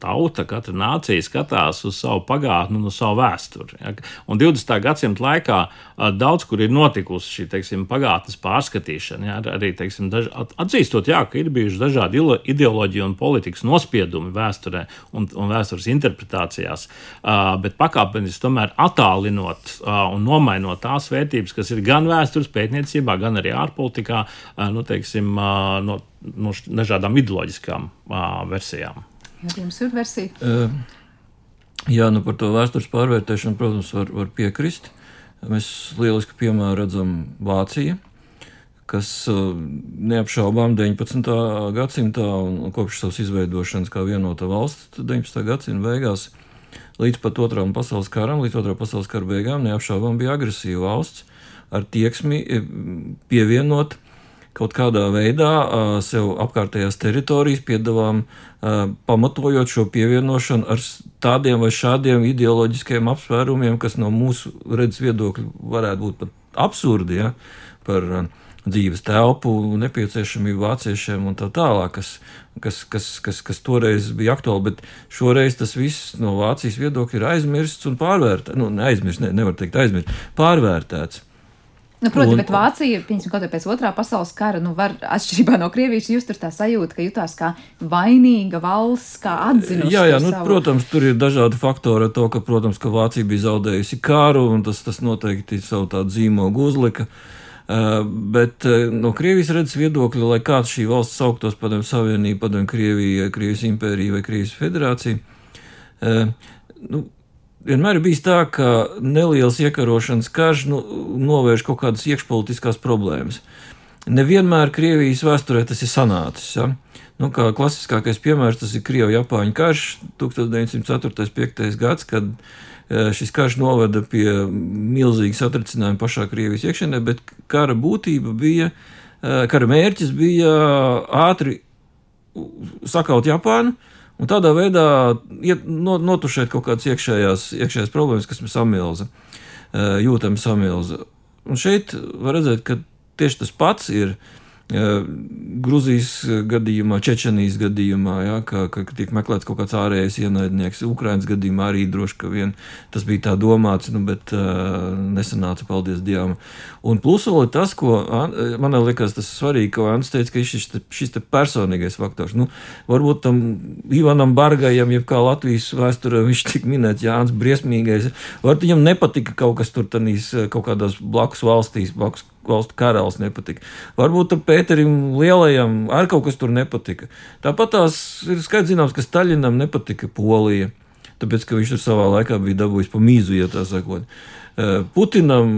tauta, katra nācija skatās uz savu pagātni un uz savu vēsturi. Ja? Un 20. gadsimta laikā daudz kur ir notikusi šī teiksim, pagātnes pārskatīšana. Ja? Arī teiksim, daž, atzīstot, jā, ka ir bijuši dažādi ideoloģiju un politikas nospiedumi vēsturē un, un vēstures interpretācijās, bet pakāpeniski tomēr attālinot un nomainot tās vērtības, kas ir gan vēstures pētniecībā, gan arī ārpolitikā, nu, teiksim, no, no dažādām ideoloģiskām versijām. Jums ir versija? Uh, jā, nu par to vēstures pārvērtēšanu, protams, var, var piekrist. Mēs lieliski piemēru redzam Vāciju, kas uh, neapšaubām 19. gadsimtā un kopš savas izveidošanas kā vienota valsts 19. gadsimta beigās līdz pat otram pasaules karam, līdz otrā pasaules kara beigām neapšaubām bija agresīva valsts ar tieksmi pievienot uh, kaut kādā veidā sev apkārtējās teritorijas piedāvām, pamatojot šo pievienošanu ar tādiem vai šādiem ideoloģiskiem apsvērumiem, kas no mūsu redzes viedokļa varētu būt pat absurdi, ja, par dzīves telpu, nepieciešamību vāciešiem un tā tālāk, kas, kas, kas, kas, kas toreiz bija aktuāli, bet šoreiz tas viss no Vācijas viedokļa ir aizmirsts un pārvērtēts. Nu, neaizmirsts, ne, nevar teikt aizmirsts, pārvērtēts. Nu, proti, un, bet Vācija, piemēram, kaut pēc otrā pasaules kara, nu, var atšķirībā no Krievijas just tur tā sajūta, ka jutās kā vainīga valsts, kā atzinusi. Jā, jā, nu, savu... protams, tur ir dažādi faktori ar to, ka, protams, ka Vācija bija zaudējusi kāru, un tas, tas noteikti savu tādu zīmogu uzlika. Uh, bet uh, no Krievijas redzes viedokļa, lai kāds šī valsts sauktos padomju Savienību, padomju Krieviju, Krievijas impēriju vai Krievijas federāciju, uh, nu, vienmēr ir bijis tā, ka neliels iekarošanas karš nu, novērš kaut kādas iekšpolitiskās problēmas. Nevienmēr Krievijas vēsturē tas ir sanācis. Ja? Nu, kā klasiskākais piemērs tas ir Krievijas-Japāņu karš 1904.5. gads, kad e, šis karš noveda pie milzīga satricinājuma pašā Krievijas iekšienē, bet kara būtība bija, e, kara mērķis bija ātri sakaut Japānu, Un tādā veidā iet, notušēt kaut kādas iekšējās, iekšējās problēmas, kas mums samilza, jūtam samilza. Un šeit var redzēt, ka tieši tas pats ir Grūzijas gadījumā, Čečenijas gadījumā, ja, ka, ka tiek meklēts kaut kāds ārējais ienaidnieks. Ukraiņas gadījumā arī droši vien tas bija tā domāts, nu, bet uh, nesanāca, paldies Dievam. Un plus vēl tas, ko man liekas, tas svarīgi, ko Ants teica, ka šis, šis te personīgais faktors. Nu, varbūt tam Ivanam Bargajam, jeb kā Latvijas vēsturē viņš tik minēts, Jānis Briesmīgais, varbūt viņam nepatika kaut kas tur tanīs kaut kādās blakus valstīs, blakus valstu karalis nepatika. Varbūt Pēterim Lielajam arī kaut kas tur nepatika. Tāpat tās ir skaidrs zināms, ka Staļinam nepatika Polija, tāpēc, ka viņš tur savā laikā bija dabūjis pa mīzu, ja tā sakot. Eh, Putinam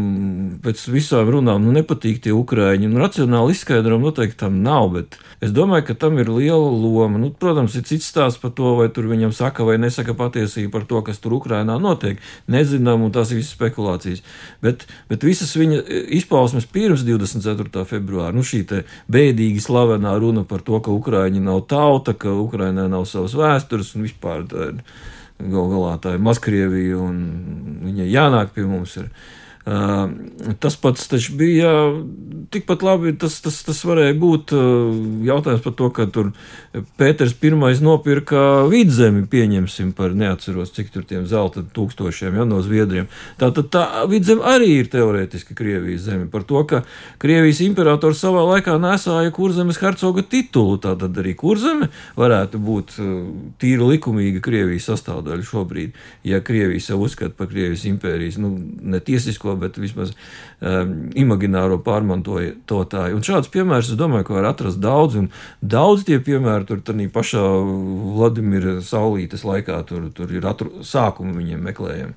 pēc visām runām nu, nepatīk tie ukrāņi. Nu, racionāli izskaidrojumu noteikti tam nav, bet es domāju, ka tam ir liela loma. Nu, protams, ir cits stāsts par to, vai tur viņam saka vai nesaka patiesību par to, kas tur Ukrainā notiek. Nezinām, un tās ir visas spekulācijas. Bet, bet visas viņa izpausmes pirms 24. februāra, nu, šī bēdīgi slavenā runa par to, ka Ukrāņi nav tauta, ka Ukrainā nav savas vēstures un vispār tāda Galu galā tā ir Maskrievija un viņai jānāk pie mums. Ir. Tas pats bija tikpat labi. Tas, tas, tas varēja būt jautājums par to, ka tur Pēters I nopirka vidzemi, pieņemsim par neatceros, cik tur tiem zelta tūkstošiem ja, no Zviedriem. Tātad tā vidzeme arī ir teorētiski Krievijas zeme. Par to, ka Krievijas imperators savā laikā nesāja kurzemes hercoga titulu, tātad arī kurzeme varētu būt tīri likumīga Krievijas sastāvdaļa šobrīd, ja Krievija sev uzskata par Krievijas impērijas, nu, ne to, bet vismaz um, imagināro iedzīvotāji. Un šādus piemērus, es domāju, ka var atrast daudz, un daudz tie piemēri tur tādā pašā Vladimira Saulītes laikā, tur, tur ir atru, sākumi viņiem meklējami.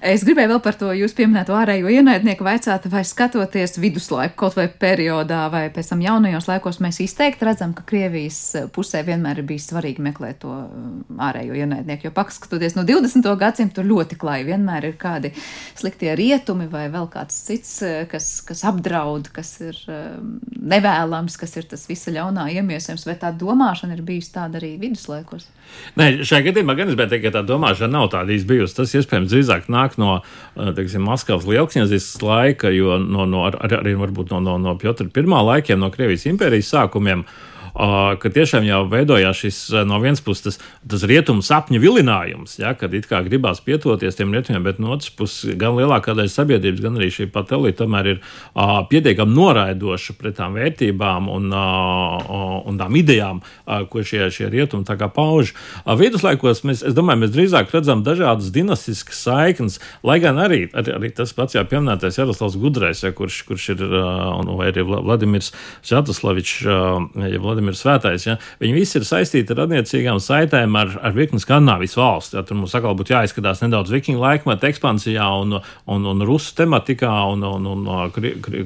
Es gribēju vēl par to jūs pieminēto ārējo ienaidnieku vaicāt, vai skatoties viduslaiku kaut vai periodā vai pēc tam jaunajos laikos, mēs izteikti redzam, ka Krievijas pusē vienmēr ir bijis svarīgi meklēt to um, ārējo ienaidnieku, jo paskatoties no 20. gadsimta, ļoti klāji vienmēr ir kādi sliktie rietumi vai vēl kāds cits, eh, kas, kas apdraud, kas ir um, nevēlams, kas ir tas visa ļaunā iemiesojums, vai tā domāšana ir bijusi tāda arī viduslaikos? Nē, šajā gadījumā gan es gribēju teikt, ka tā domāšana nav tāda īsti bijusi. Tas iespējams drīzāk nāk no eh, teiksim, Maskavas lielkņazijas laika, jo no, no, ar, arī varbūt no, no, no Piotra I laikiem, no Krievijas impērijas sākumiem. Uh, ka tiešām jau veidojās šis no vienas puses tas, tas rietumu sapņu vilinājums, ja, kad it kā gribās pietoties tiem rietumiem, bet no otras puses gan lielākā daļa sabiedrības, gan arī šī pat elite tomēr ir uh, pietiekami noraidoša pret tām vērtībām un, uh, un tām idejām, uh, ko šie, šie rietumi pauž. Uh, viduslaikos mēs, domāju, mēs drīzāk redzam dažādas dinastiskas saiknes, lai gan arī, arī, arī tas pats jau pieminētais Jaroslavs Gudrais, ja, kurš, kurš ir, uh, vai arī Vladimirs Šatoslavičs, uh, ja Vladimirs Svētais, ja, viņi visi ir saistīti ar attiecīgām saitēm ar, ar virkni Skandinavijas valsts. Ja, tur mums atkal būtu jāizskatās nedaudz vikingu laikmeta ekspansijā un, un, un rusu tematikā un, un, un, un kri, kri,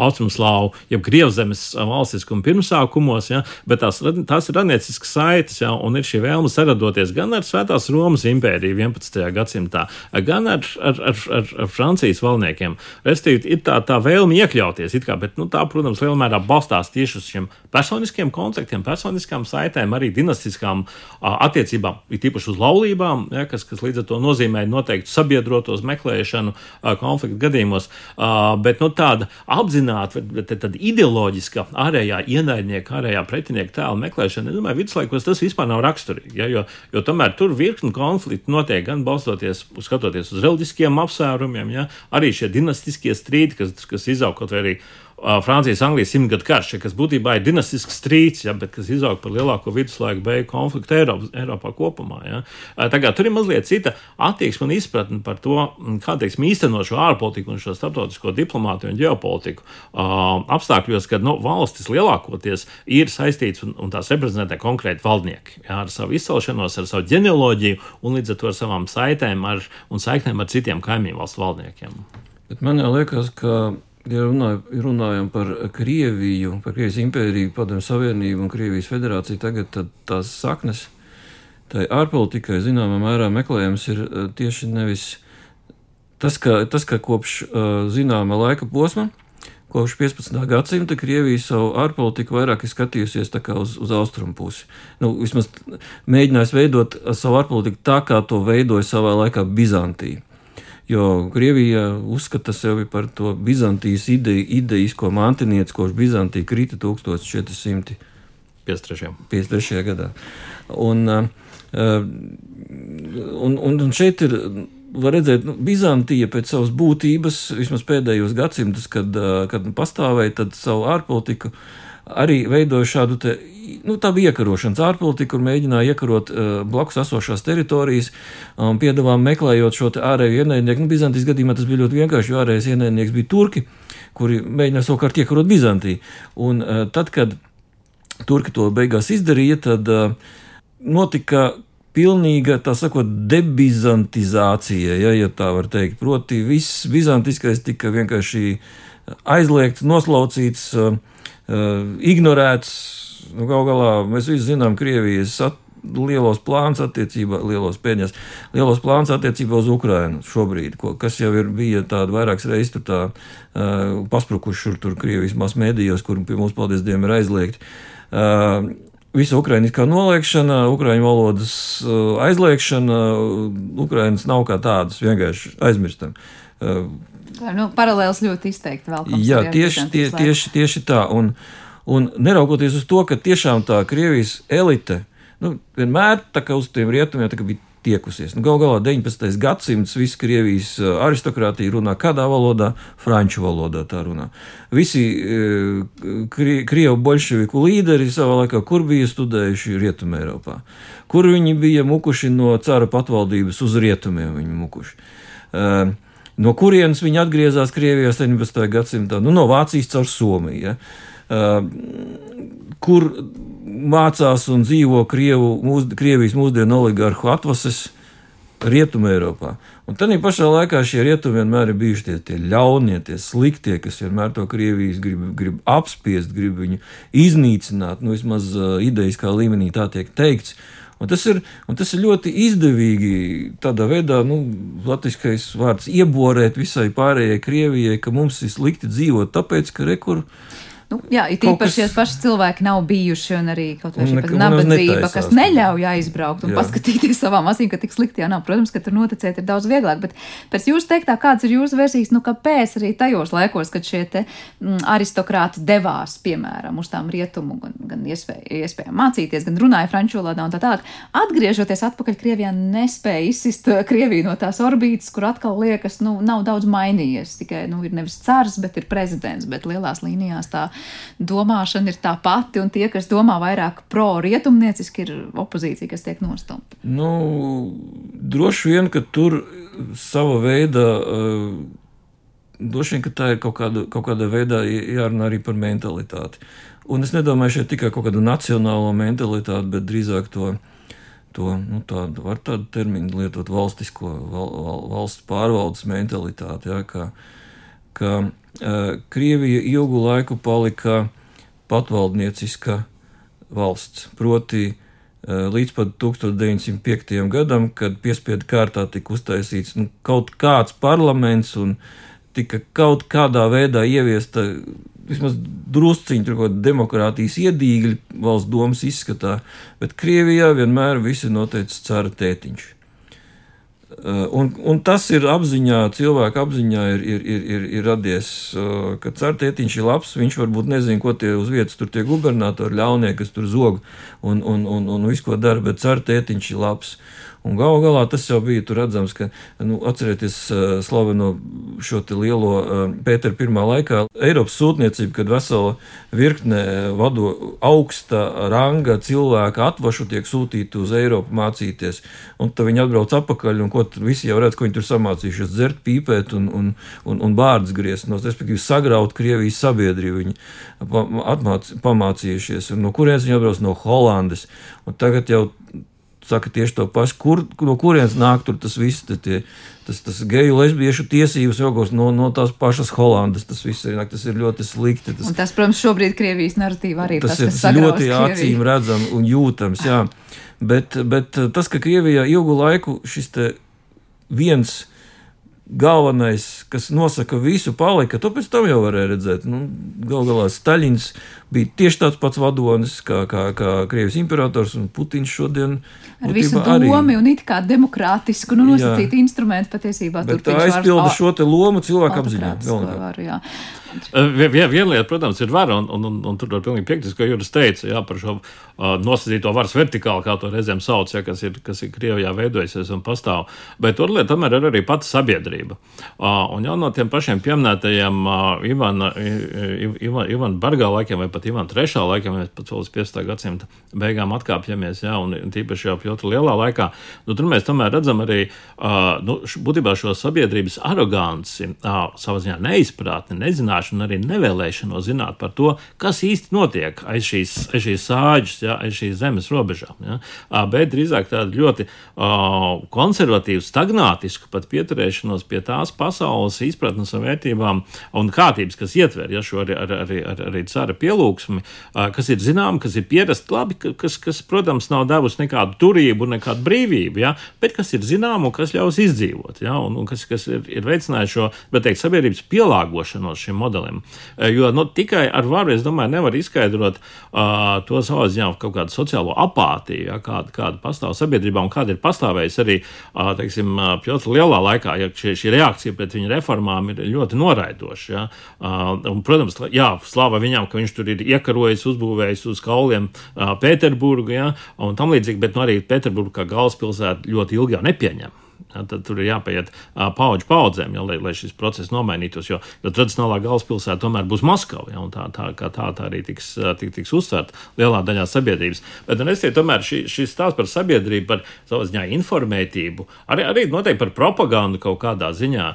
austrumslāvu, jeb krievzemes valstiskuma pirmsākumos, ja, bet tās, tās ir attiecīgas saites, ja, un ir šī vēlme saradoties gan ar Svētās Romas impēriju 11. gadsimtā, gan ar, ar, ar, ar, ar Francijas valdniekiem. Restīvi, ir tā, tā vēlme iekļauties, kā, bet nu, tā, protams, lielā mērā balstās tieši uz šiem personiskiem kontaktiem, personiskām saitēm, arī dinastiskām attiecībām, ir tīpaši uz laulībām, ja, kas, kas līdz ar to nozīmē noteikti sabiedrotos meklēšanu konfliktu gadījumos. Bet nu, tāda apzināta, tāda ideoloģiska ārējā ienaidnieka, ārējā pretinieka tēla meklēšana, es domāju, viduslaikos tas vispār nav raksturīgi. Ja, jo, jo tomēr tur virkni konflikti notiek gan balstoties, skatoties uz reliģiskiem apsvērumiem, ja, arī šie dinastiskie strīdi, kas, kas izaug kaut vai arī Francijas-Anglijas simtgadu karš, kas būtībā ir dinastisks strīds, ja, bet kas izauga par lielāko viduslaiku beigu konfliktu Eiropas, Eiropā kopumā. Ja. Tagad tur ir mazliet cita attieksme un izpratne par to, kā teiksim, īstenot šo ārpolitiku un šo starptautisko diplomātiju un ģeopolitiku uh, apstākļos, kad nu, valstis lielākoties ir saistīts un, un tās reprezentē konkrēti valdnieki ja, ar savu izcelšanos, ar savu ģenealoģiju un līdz ar to ar savām saitēm ar, un saiknēm ar citiem kaimiņu valstu valdniekiem. Bet man liekas, ka Ja runāj, runājam par Krieviju, par Krievijas impēriju, Padomju Savienību un Krievijas federāciju, tagad tās saknes tai ārpolitikai zināmā mērā meklējams ir eh, tieši nevis tas, ka, tas, ka kopš eh, zināma laika posma, kopš 15. gadsimta Krievija savu ārpolitiku vairāk ir skatījusies uz, uz austrumu pusi. Nu, vismaz mēģinājis veidot savu ārpolitiku tā, kā to veidoja savā laikā Bizantija jo Krievija uzskata sevi par to Bizantijas ideju, idejisko mantinieci, kopš Bizantija krita 1453. 53. gadā. Un, uh, un, un, un šeit ir var redzēt, nu, Bizantija pēc savas būtības, vismaz pēdējos gadsimtus, kad, uh, kad pastāvēja, tad savu ārpolitiku arī veidoja šādu te nu, tā bija iekarošanas ārpolitika, kur mēģināja iekarot uh, blakus esošās teritorijas um, piedāvām meklējot šo ārējo ienaidnieku. Nu, Bizantijas gadījumā tas bija ļoti vienkārši, jo ārējais ienaidnieks bija turki, kuri mēģināja savukārt iekarot Bizantiju. Un uh, tad, kad turki to beigās izdarīja, tad uh, notika pilnīga, tā sakot, debizantizācija, ja, ja tā var teikt. Proti, viss bizantiskais tika vienkārši aizliegts, noslaucīts, uh, ignorēts, nu, gal galā mēs visi zinām Krievijas at, lielos plānus attiecībā, lielos pēļņas, lielos plānus attiecībā uz Ukrainu šobrīd, ko, kas jau ir bija tāda vairākas reizes tur tā uh, pasprukuši šur tur Krievijas mas mēdījos, kur pie mums, paldies Dievam, ir aizliegti. Uh, Visa ukrainiskā noliekšana, ukraiņu valodas uh, aizliekšana, Ukrainas nav kā tādas, vienkārši aizmirstam. Uh, nu, paralēls ļoti izteikti vēl. Jā, tieši, tie, tieši, tieši tā. Un, Un neraugoties uz to, ka tiešām tā Krievijas elite nu, vienmēr uz tiem rietumiem bija tiekusies. Nu, Galu galā 19. gadsimts visa Krievijas aristokrātija runā kādā valodā, franču valodā tā runā. Visi kri, krievu bolševiku līderi savā laikā, kur bija studējuši Rietumē Eiropā, kur viņi bija mukuši no cara patvaldības uz rietumiem, viņi mukuši. Uh, No kurienes viņi atgriezās Krievijā 17. gadsimtā? Nu, no Vācijas caur Somiju. Ja? Uh, kur mācās un dzīvo Krievu, mūs, Krievijas mūsdienu oligarhu atvases Rietumē Eiropā. Un tad pašā laikā šie rietumi vienmēr ir bijuši tie, tie ļaunie, tie sliktie, kas vienmēr to Krievijas grib, grib apspiest, grib viņu iznīcināt, nu vismaz uh, idejas kā līmenī tā tiek teikts. Un tas, ir, un tas ir ļoti izdevīgi tādā veidā, nu, latviskais vārds, ieborēt visai pārējai Krievijai, ka mums ir slikti dzīvot, tāpēc, ka rekur Nu, jā, it īpaši, ja paši cilvēki nav bijuši un arī kaut šī nabadzība, kas neļauj aizbraukt un jā. paskatīties savām asīm, ka tik slikti jau nav. Protams, ka tur noticēt ir daudz vieglāk, bet pēc jūsu teiktā, kāds ir jūsu versijas, nu kāpēc arī tajos laikos, kad šie te mm, aristokrāti devās, piemēram, uz tām rietumu, gan, gan iespēja, iespējām mācīties, gan runāja franču valodā un tā tālāk, atgriežoties atpakaļ Krievijā, nespēja izsist uh, Krieviju no tās orbītas, kur atkal liekas, nu, nav daudz mainījies. Tikai, nu, ir nevis cars, bet ir prezidents, bet lielās līnijās tā domāšana ir tā pati, un tie, kas domā vairāk pro-rietumnieciski, ir opozīcija, kas tiek nostumta? Nu, droši vien, ka tur sava veida. Uh, Droši vien, ka tā ir kaut kāda, kaut kāda veidā jārunā arī par mentalitāti. Un es nedomāju šeit tikai kaut kādu nacionālo mentalitāti, bet drīzāk to, to nu, tādu, var tādu terminu lietot, valstisko, val, val, valsts pārvaldes mentalitāti. Ja, kā, ka Krievija ilgu laiku palika patvaldnieciska valsts. Proti, līdz pat 1905. gadam, kad piespiedu kārtā tika uztaisīts nu, kaut kāds parlaments un tika kaut kādā veidā ieviesta vismaz drusciņš, tur kaut demokrātijas iedīgļa valsts domas izskatā, bet Krievijā vienmēr viss ir noteicis cara tētiņš. Uh, un, un tas ir apziņā, cilvēka apziņā ir, ir, ir, ir, ir radies, uh, ka Cārtiņš ir labs. Viņš varbūt nezina, ko tie uz vietas tur tie gubernatori ļaunie, kas tur zog un, un, un, un visu ko dara, bet Cārtiņš ir labs. Un galu galā tas jau bija redzams, ka, nu, atcerieties, slaveno šo lielo Pētera pirmā laikā Eiropas sūtniecību, kad vesela virkne vado augsta ranga cilvēka atvašu tiek sūtīti uz Eiropu mācīties. Un tad viņi atbrauc atpakaļ, un ko visi jau redz, ko viņi tur samācījušies, dzert, pīpēt un, un, un, un bārdas griezt, no, respektīvi sagraut Krievijas sabiedrību. Viņi atmāc, pamācījušies, un no kurienes viņi atbrauc no Holandes. Un tagad jau saka tieši to pašu, kur, no kurienes nāk tas viss, tie, tas, tas geju lesbiešu tiesības augos no, no tās pašas Holandas. Tas viss ir, tas ir ļoti slikti. Tas, un tas, protams, šobrīd Krievijas narratīva arī tas, tas ir tas ļoti acīm redzams un jūtams. Jā. Bet, bet tas, ka Krievijā ilgu laiku šis viens galvenais, kas nosaka visu, palika. To pēc tam jau varēja redzēt. Nu, Galu galā Staļins bija tieši tāds pats vadonis kā, kā, kā Krievijas imperators un Putins šodien. Ar visu domu arī. un it kā demokrātisku, nu, nosacītu instrumentu patiesībā. Bet tā aizpilda šo te lomu cilvēku apziņā. Varu, Viena lieta, protams, ir vara, un, un, un, un tur var pilnīgi piekrist, ko Juris teica jā, par šo uh, nosacīto varas vertikāli, kā to reizēm sauc, ja, kas, ir, kas ir Krievijā veidojusies un pastāv. Bet otra lieta tomēr ir arī pati sabiedrība. Uh, un jau no tiem pašiem pieminētajiem uh, Ivana, Ivana, Ivana Bargā laikiem vai pat Ivana trešā laikiem, mēs pat vēl uz 15. gadsimta beigām atkāpjamies, jā, un, tīpaši jau Pjotra lielā laikā, nu, tur mēs tomēr redzam arī, uh, nu, būtībā šo sabiedrības aroganci, uh, savā ziņā neizpratni, nezināšanu zināšanu, arī nevēlēšanos zināt par to, kas īsti notiek aiz šīs, aiz šīs sāģes, ja, aiz šīs zemes robežām. Ja, bet drīzāk tādu ļoti uh, konservatīvu, stagnātisku pat pieturēšanos pie tās pasaules izpratnes un vērtībām un kārtības, kas ietver ja, šo arī, arī, arī, arī cara pielūgsmi, uh, kas ir zinām, kas ir pierast labi, kas, kas, protams, nav devusi nekādu turību, nekādu brīvību, ja, bet kas ir zinām un kas ļaus izdzīvot, ja, un, un kas, kas ir, ir veicinājuši šo, bet teikt, sabiedrības pielāgošanos šim modelim modelim. Eh, jo nu, tikai ar varu, es domāju, nevar izskaidrot uh, to savā ziņā kaut kādu sociālo apātiju, ja, kāda, kāda pastāv sabiedrībā un kāda ir pastāvējusi arī, uh, teiksim, Pjotra lielā laikā, ja šī, šī reakcija pret viņa reformām ir ļoti noraidoša. Ja. Uh, un, protams, jā, slāva viņam, ka viņš tur ir iekarojis, uzbūvējis uz kauliem uh, Pēterburgu, ja, un tam līdzīgi, bet nu, arī Pēterburgu kā galvaspilsētu ļoti ilgi jau nepieņem. Tad tur ir jāpaiet paudžu paudzēm, ja, lai, lai šis process nomainītos. Jo, tradicionālā galvaspilsēta tomēr būs Maskava, ja, un tā, tā, tā, tā, arī tiks, tiks, tiks uztverta lielā daļā sabiedrības. Bet nu, es teiktu, tomēr šī, šis stāsts par sabiedrību, par savā ziņā informētību, arī, arī noteikti par propagandu kaut kādā ziņā.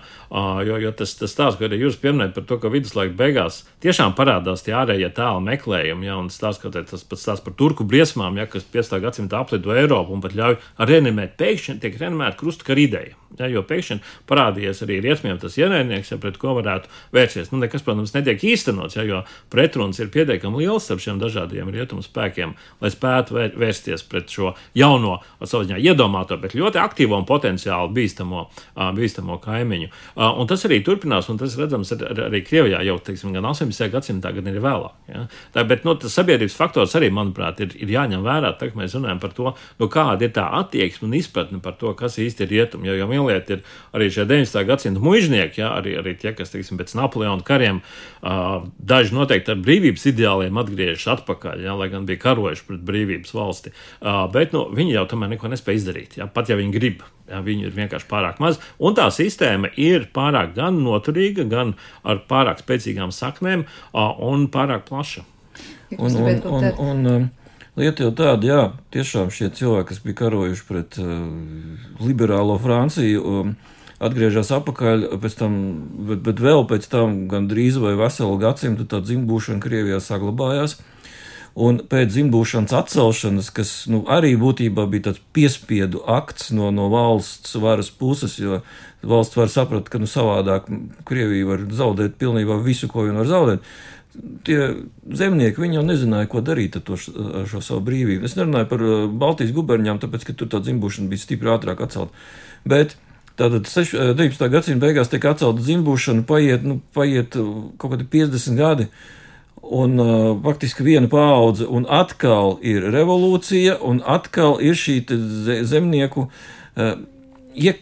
Jo, jo tas, tas stāsts, ko arī jūs pieminējat par to, ka viduslaika beigās tiešām parādās tie ārējie tēlu meklējumi, ja, un stāsts, ka tas pats stāsts par turku briesmām, ja, kas 15. gadsimta aplido Eiropu un pat ļauj reanimēt, pēkšņi tiek reanimēta krustkara ideja. Ja, jo pēkšņi parādījās arī rietumiem tas ienaidnieks, ja pret ko varētu vērsties. Nu, nekas, protams, netiek īstenots, ja, jo pretruns ir pietiekami liels starp šiem dažādiem rietumu spēkiem, lai spētu vērsties pret šo jauno, savā ziņā iedomāto, bet ļoti aktīvo un potenciāli bīstamo, bīstamo kaimiņu. Un tas arī turpinās, un tas redzams arī Krievijā jau teiksim, gan 18. gadsimtā, gan arī vēlāk. Ja. Tā, bet nu, tas sabiedrības faktors arī, manuprāt, ir, ir jāņem vērā, tad, kad mēs runājam par to, nu, kāda ir tā attieksme un izpratne par to, kas īsti ir rietumi. Jo, jo lieta ir arī šie 19. gadsimta mužnieki, ja, arī, arī tie, kas teiksim, pēc Napoleona kariem uh, daži noteikti ar brīvības ideāliem atgriežas atpakaļ, ja, lai gan bija karojuši pret brīvības valsti. Uh, bet nu, viņi jau tomēr neko nespēja izdarīt, ja, pat ja viņi grib. Ja, viņi ir vienkārši pārāk maz, un tā sistēma ir pārāk gan noturīga, gan ar pārāk spēcīgām saknēm uh, un pārāk plaša. Un, un, un, un, un, Lieta jau tāda, jā, tiešām šie cilvēki, kas bija karojuši pret uh, liberālo Franciju, um, atgriežas atpakaļ, tam, bet, bet vēl pēc tam gandrīz vai veselu gadsimtu tā dzimbūšana Krievijā saglabājās. Un pēc dzimbūšanas atcelšanas, kas nu, arī būtībā bija tāds piespiedu akts no, no valsts varas puses, jo valsts var saprast, ka nu, savādāk Krievija var zaudēt pilnībā visu, ko vien var zaudēt tie zemnieki jau nezināja, ko darīt ar, to, šo savu brīvību. Es nerunāju par uh, Baltijas guberņām, tāpēc, ka tur tā dzimbūšana bija stipri ātrāk atcelta. Bet tātad 19. Uh, gadsimta beigās tiek atcelta dzimbūšana, paiet, nu, paiet uh, kaut kādi 50 gadi. Un uh, faktiski viena paudze, un atkal ir revolūcija, un atkal ir šī zemnieku uh, ja,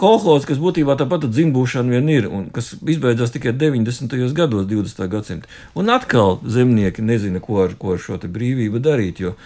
kolhoz, kas būtībā tāpat dzimbūšana vien ir, un kas izbeidzās tikai 90. gados, 20. gadsimta. Un atkal zemnieki nezina, ko ar, ko ar šo brīvību darīt, jo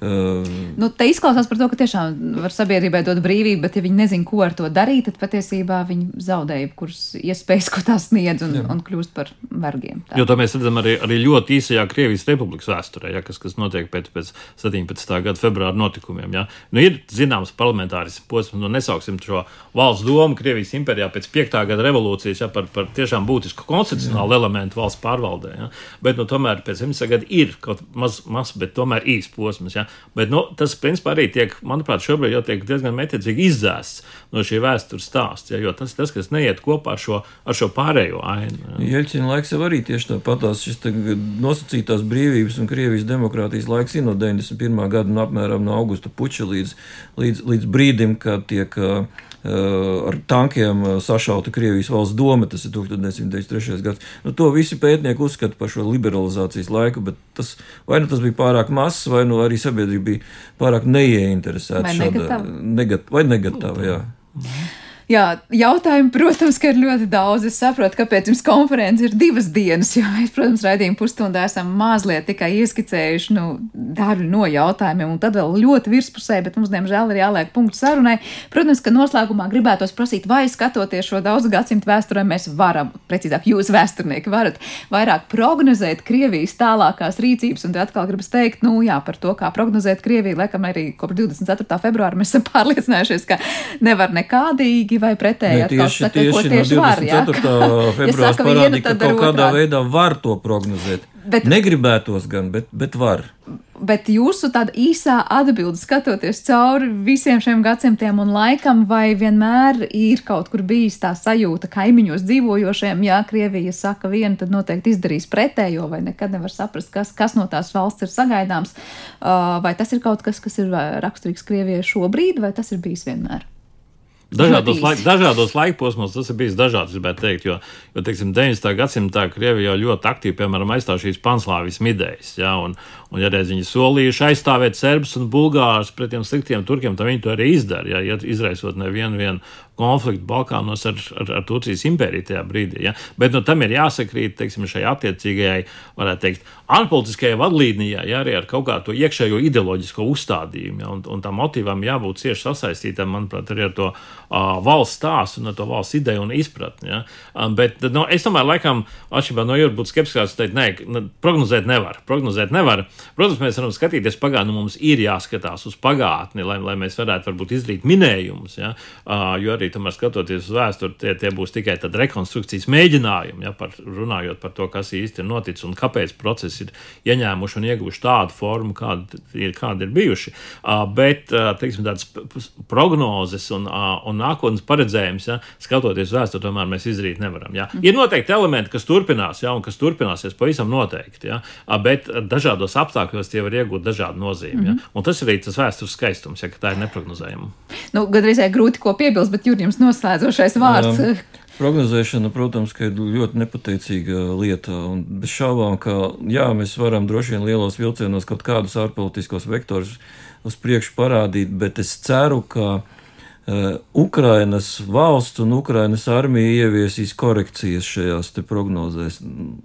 nu, te izklausās par to, ka tiešām var sabiedrībai dot brīvību, bet, ja viņi nezina, ko ar to darīt, tad patiesībā viņi zaudēja kuras iespējas, ko tās sniedz un, Jā. un kļūst par vergiem. Tā. Jo to mēs redzam arī, arī ļoti īsajā Krievijas republikas vēsturē, ja, kas, kas notiek pēc, pēc 17. gada februāra notikumiem. Ja. Nu, ir zināms parlamentāris posms, nu nesauksim šo valsts domu Krievijas impērijā pēc 5. gada revolūcijas ja, par, par tiešām būtisku konstitucionālu Jā. elementu valsts pārvaldē. Ja. Bet nu, tomēr pēc 17. gada ir kaut maz, maz bet tomēr īs posms. Ja. Bet nu, tas, principā, arī tiek, manuprāt, šobrīd jau tiek diezgan metiecīgi izzēsts no šī vēstures stāsta. Ja, jo tas ir tas, kas neiet kopā ar šo, ar šo pārējo ainu. Jeļķina laiks jau arī tieši tāpatās. Šis nosacītās brīvības un Krievijas demokrātijas laiks ir no 91. gada no apmēram no augusta puča līdz, līdz, līdz brīdim, kad tiek uh, ar tankiem eh, sašauta Krievijas valsts doma, tas ir 1993. gads. Nu, to visi pētnieki uzskata par šo liberalizācijas laiku, bet tas vai nu tas bija pārāk mazs, vai nu arī sabiedrība bija pārāk neieinteresēta vai šādā negat, vai negatīvā. Jā. Jā, jautājumu, protams, ka ir ļoti daudz. Es saprotu, kāpēc jums konference ir divas dienas, jo mēs, protams, raidījuma pusstundā esam mazliet tikai ieskicējuši nu, daļu no jautājumiem, un tad vēl ļoti virspusē, bet mums, diemžēl, ir jāliek punkts sarunai. Protams, ka noslēgumā gribētos prasīt, vai skatoties šo daudzu gadsimtu vēsturē, mēs varam, precīzāk, jūs vēsturnieki varat vairāk prognozēt Krievijas tālākās rīcības, un te atkal gribas teikt, nu jā, par to, kā prognozēt Krieviju, laikam arī kopš 24. februāra mēs esam pārliecinājušies, ka nevar nekādīgi pretīgi vai pretēji. Ne, tieši saka, tieši no var, 24. [laughs] februārs ja parādīja, ka kaut kādā otrādi. veidā var to prognozēt. Bet, Negribētos gan, bet, bet var. Bet jūsu tāda īsā atbilde, skatoties cauri visiem šiem gadsimtiem un laikam, vai vienmēr ir kaut kur bijis tā sajūta kaimiņos dzīvojošiem, ja Krievija saka vienu, tad noteikti izdarīs pretējo, vai nekad nevar saprast, kas, kas no tās valsts ir sagaidāms, uh, vai tas ir kaut kas, kas ir raksturīgs Krievijai šobrīd, vai tas ir bijis vienmēr? Dažādos, laik, dažādos laikposmos tas ir bijis dažāds, gribētu teikt, jo, jo teiksim, 19. gadsimtā Krievija jau ļoti aktīvi, piemēram, aizstāv šīs panslāvismu idejas, ja, un, un ja reiz viņi solījuši aizstāvēt serbus un bulgārus pret tiem sliktiem turkiem, tad viņi to arī izdara, ja, izraisot nevienu vienu konfliktu Balkānos ar, ar, ar Turcijas impēriju tajā brīdī. Ja? Bet nu, tam ir jāsakrīt teiksim, šai attiecīgajai, varētu teikt, ārpolitiskajai vadlīnijai, ja? arī ar kaut kādu ideoloģisko uzstādījumu. Ja? Un, un tam motīvam jābūt cieši sasaistītam, manuprāt, arī ar to uh, valsts stāstu un ar to valsts ideju un izpratni. Ja? Um, bet no, es tomēr, laikam, atšķirībā no jūras, būtu skeptiskāks, teikt, nē, nu, prognozēt nevar. Prognozēt nevar. Protams, mēs varam skatīties pagātnē, nu, mums ir jāskatās uz pagātni, lai, lai mēs varētu varbūt izdarīt minējumus. Ja? Uh, jo arī tomēr skatoties uz vēsturi, tie, tie būs tikai rekonstrukcijas mēģinājumi, ja? par, runājot par to, kas īsti ir noticis un kāpēc procesi ir ieņēmuši un ieguvuši tādu formu, kāda ir, kāda ir bijuši. Uh, bet, uh, teiksim, tādas prognozes un, uh, un nākotnes paredzējums, ja, skatoties vēsturē, tomēr mēs izdarīt nevaram. Ja. Ir noteikti elementi, kas turpinās, ja, un kas turpināsies pavisam noteikti, ja, bet dažādos apstākļos tie var iegūt dažādu nozīmi. Mm. Ja. Mhm. Un tas ir arī tas vēstures skaistums, ja tā ir neparedzējama. Nu, Gan arī grūti ko piebilst, bet Jurijams noslēdzošais vārds. Um. Prognozēšana, protams, ir ļoti nepateicīga lieta. Bez šaubām, ka jā, mēs varam droši vien lielos vilcienos kaut kādus ārpolitiskos vektorus uz priekšu parādīt, bet es ceru, ka Ukrainas valsts un Ukrainas armija ieviesīs korekcijas šajās prognozēs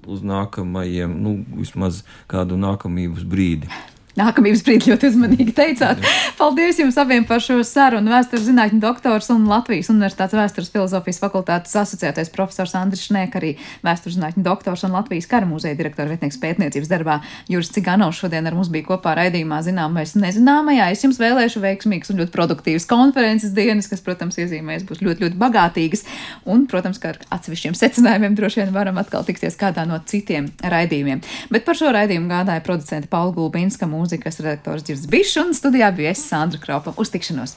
uz nākamajiem, nu, vismaz kādu nākamības brīdi. Nākamības brīdī ļoti uzmanīgi teicāt. Paldies jums abiem par šo sarunu. Vēstures zinātņu doktors un Latvijas Universitātes vēstures filozofijas fakultātes asociētais profesors Andris Šnēk, arī vēstures zinātņu doktors un Latvijas kara muzeja direktora vietnieks pētniecības darbā Juris Ciganovs šodien ar mums bija kopā raidījumā zinām vai nezināmajā. Es jums vēlēšu veiksmīgas un ļoti produktīvas konferences dienas, kas, protams, iezīmēs būs ļoti, ļoti bagātīgas. Un, protams, ka ar atsevišķiem secinājumiem droši vien varam atkal tikties kādā no citiem raidījumiem. Bet par šo raidījumu gādāja producente Paula Gulbinska mūzikas redaktors Girds Bišs un studijā bija es Sandra Kropa. Uz tikšanos!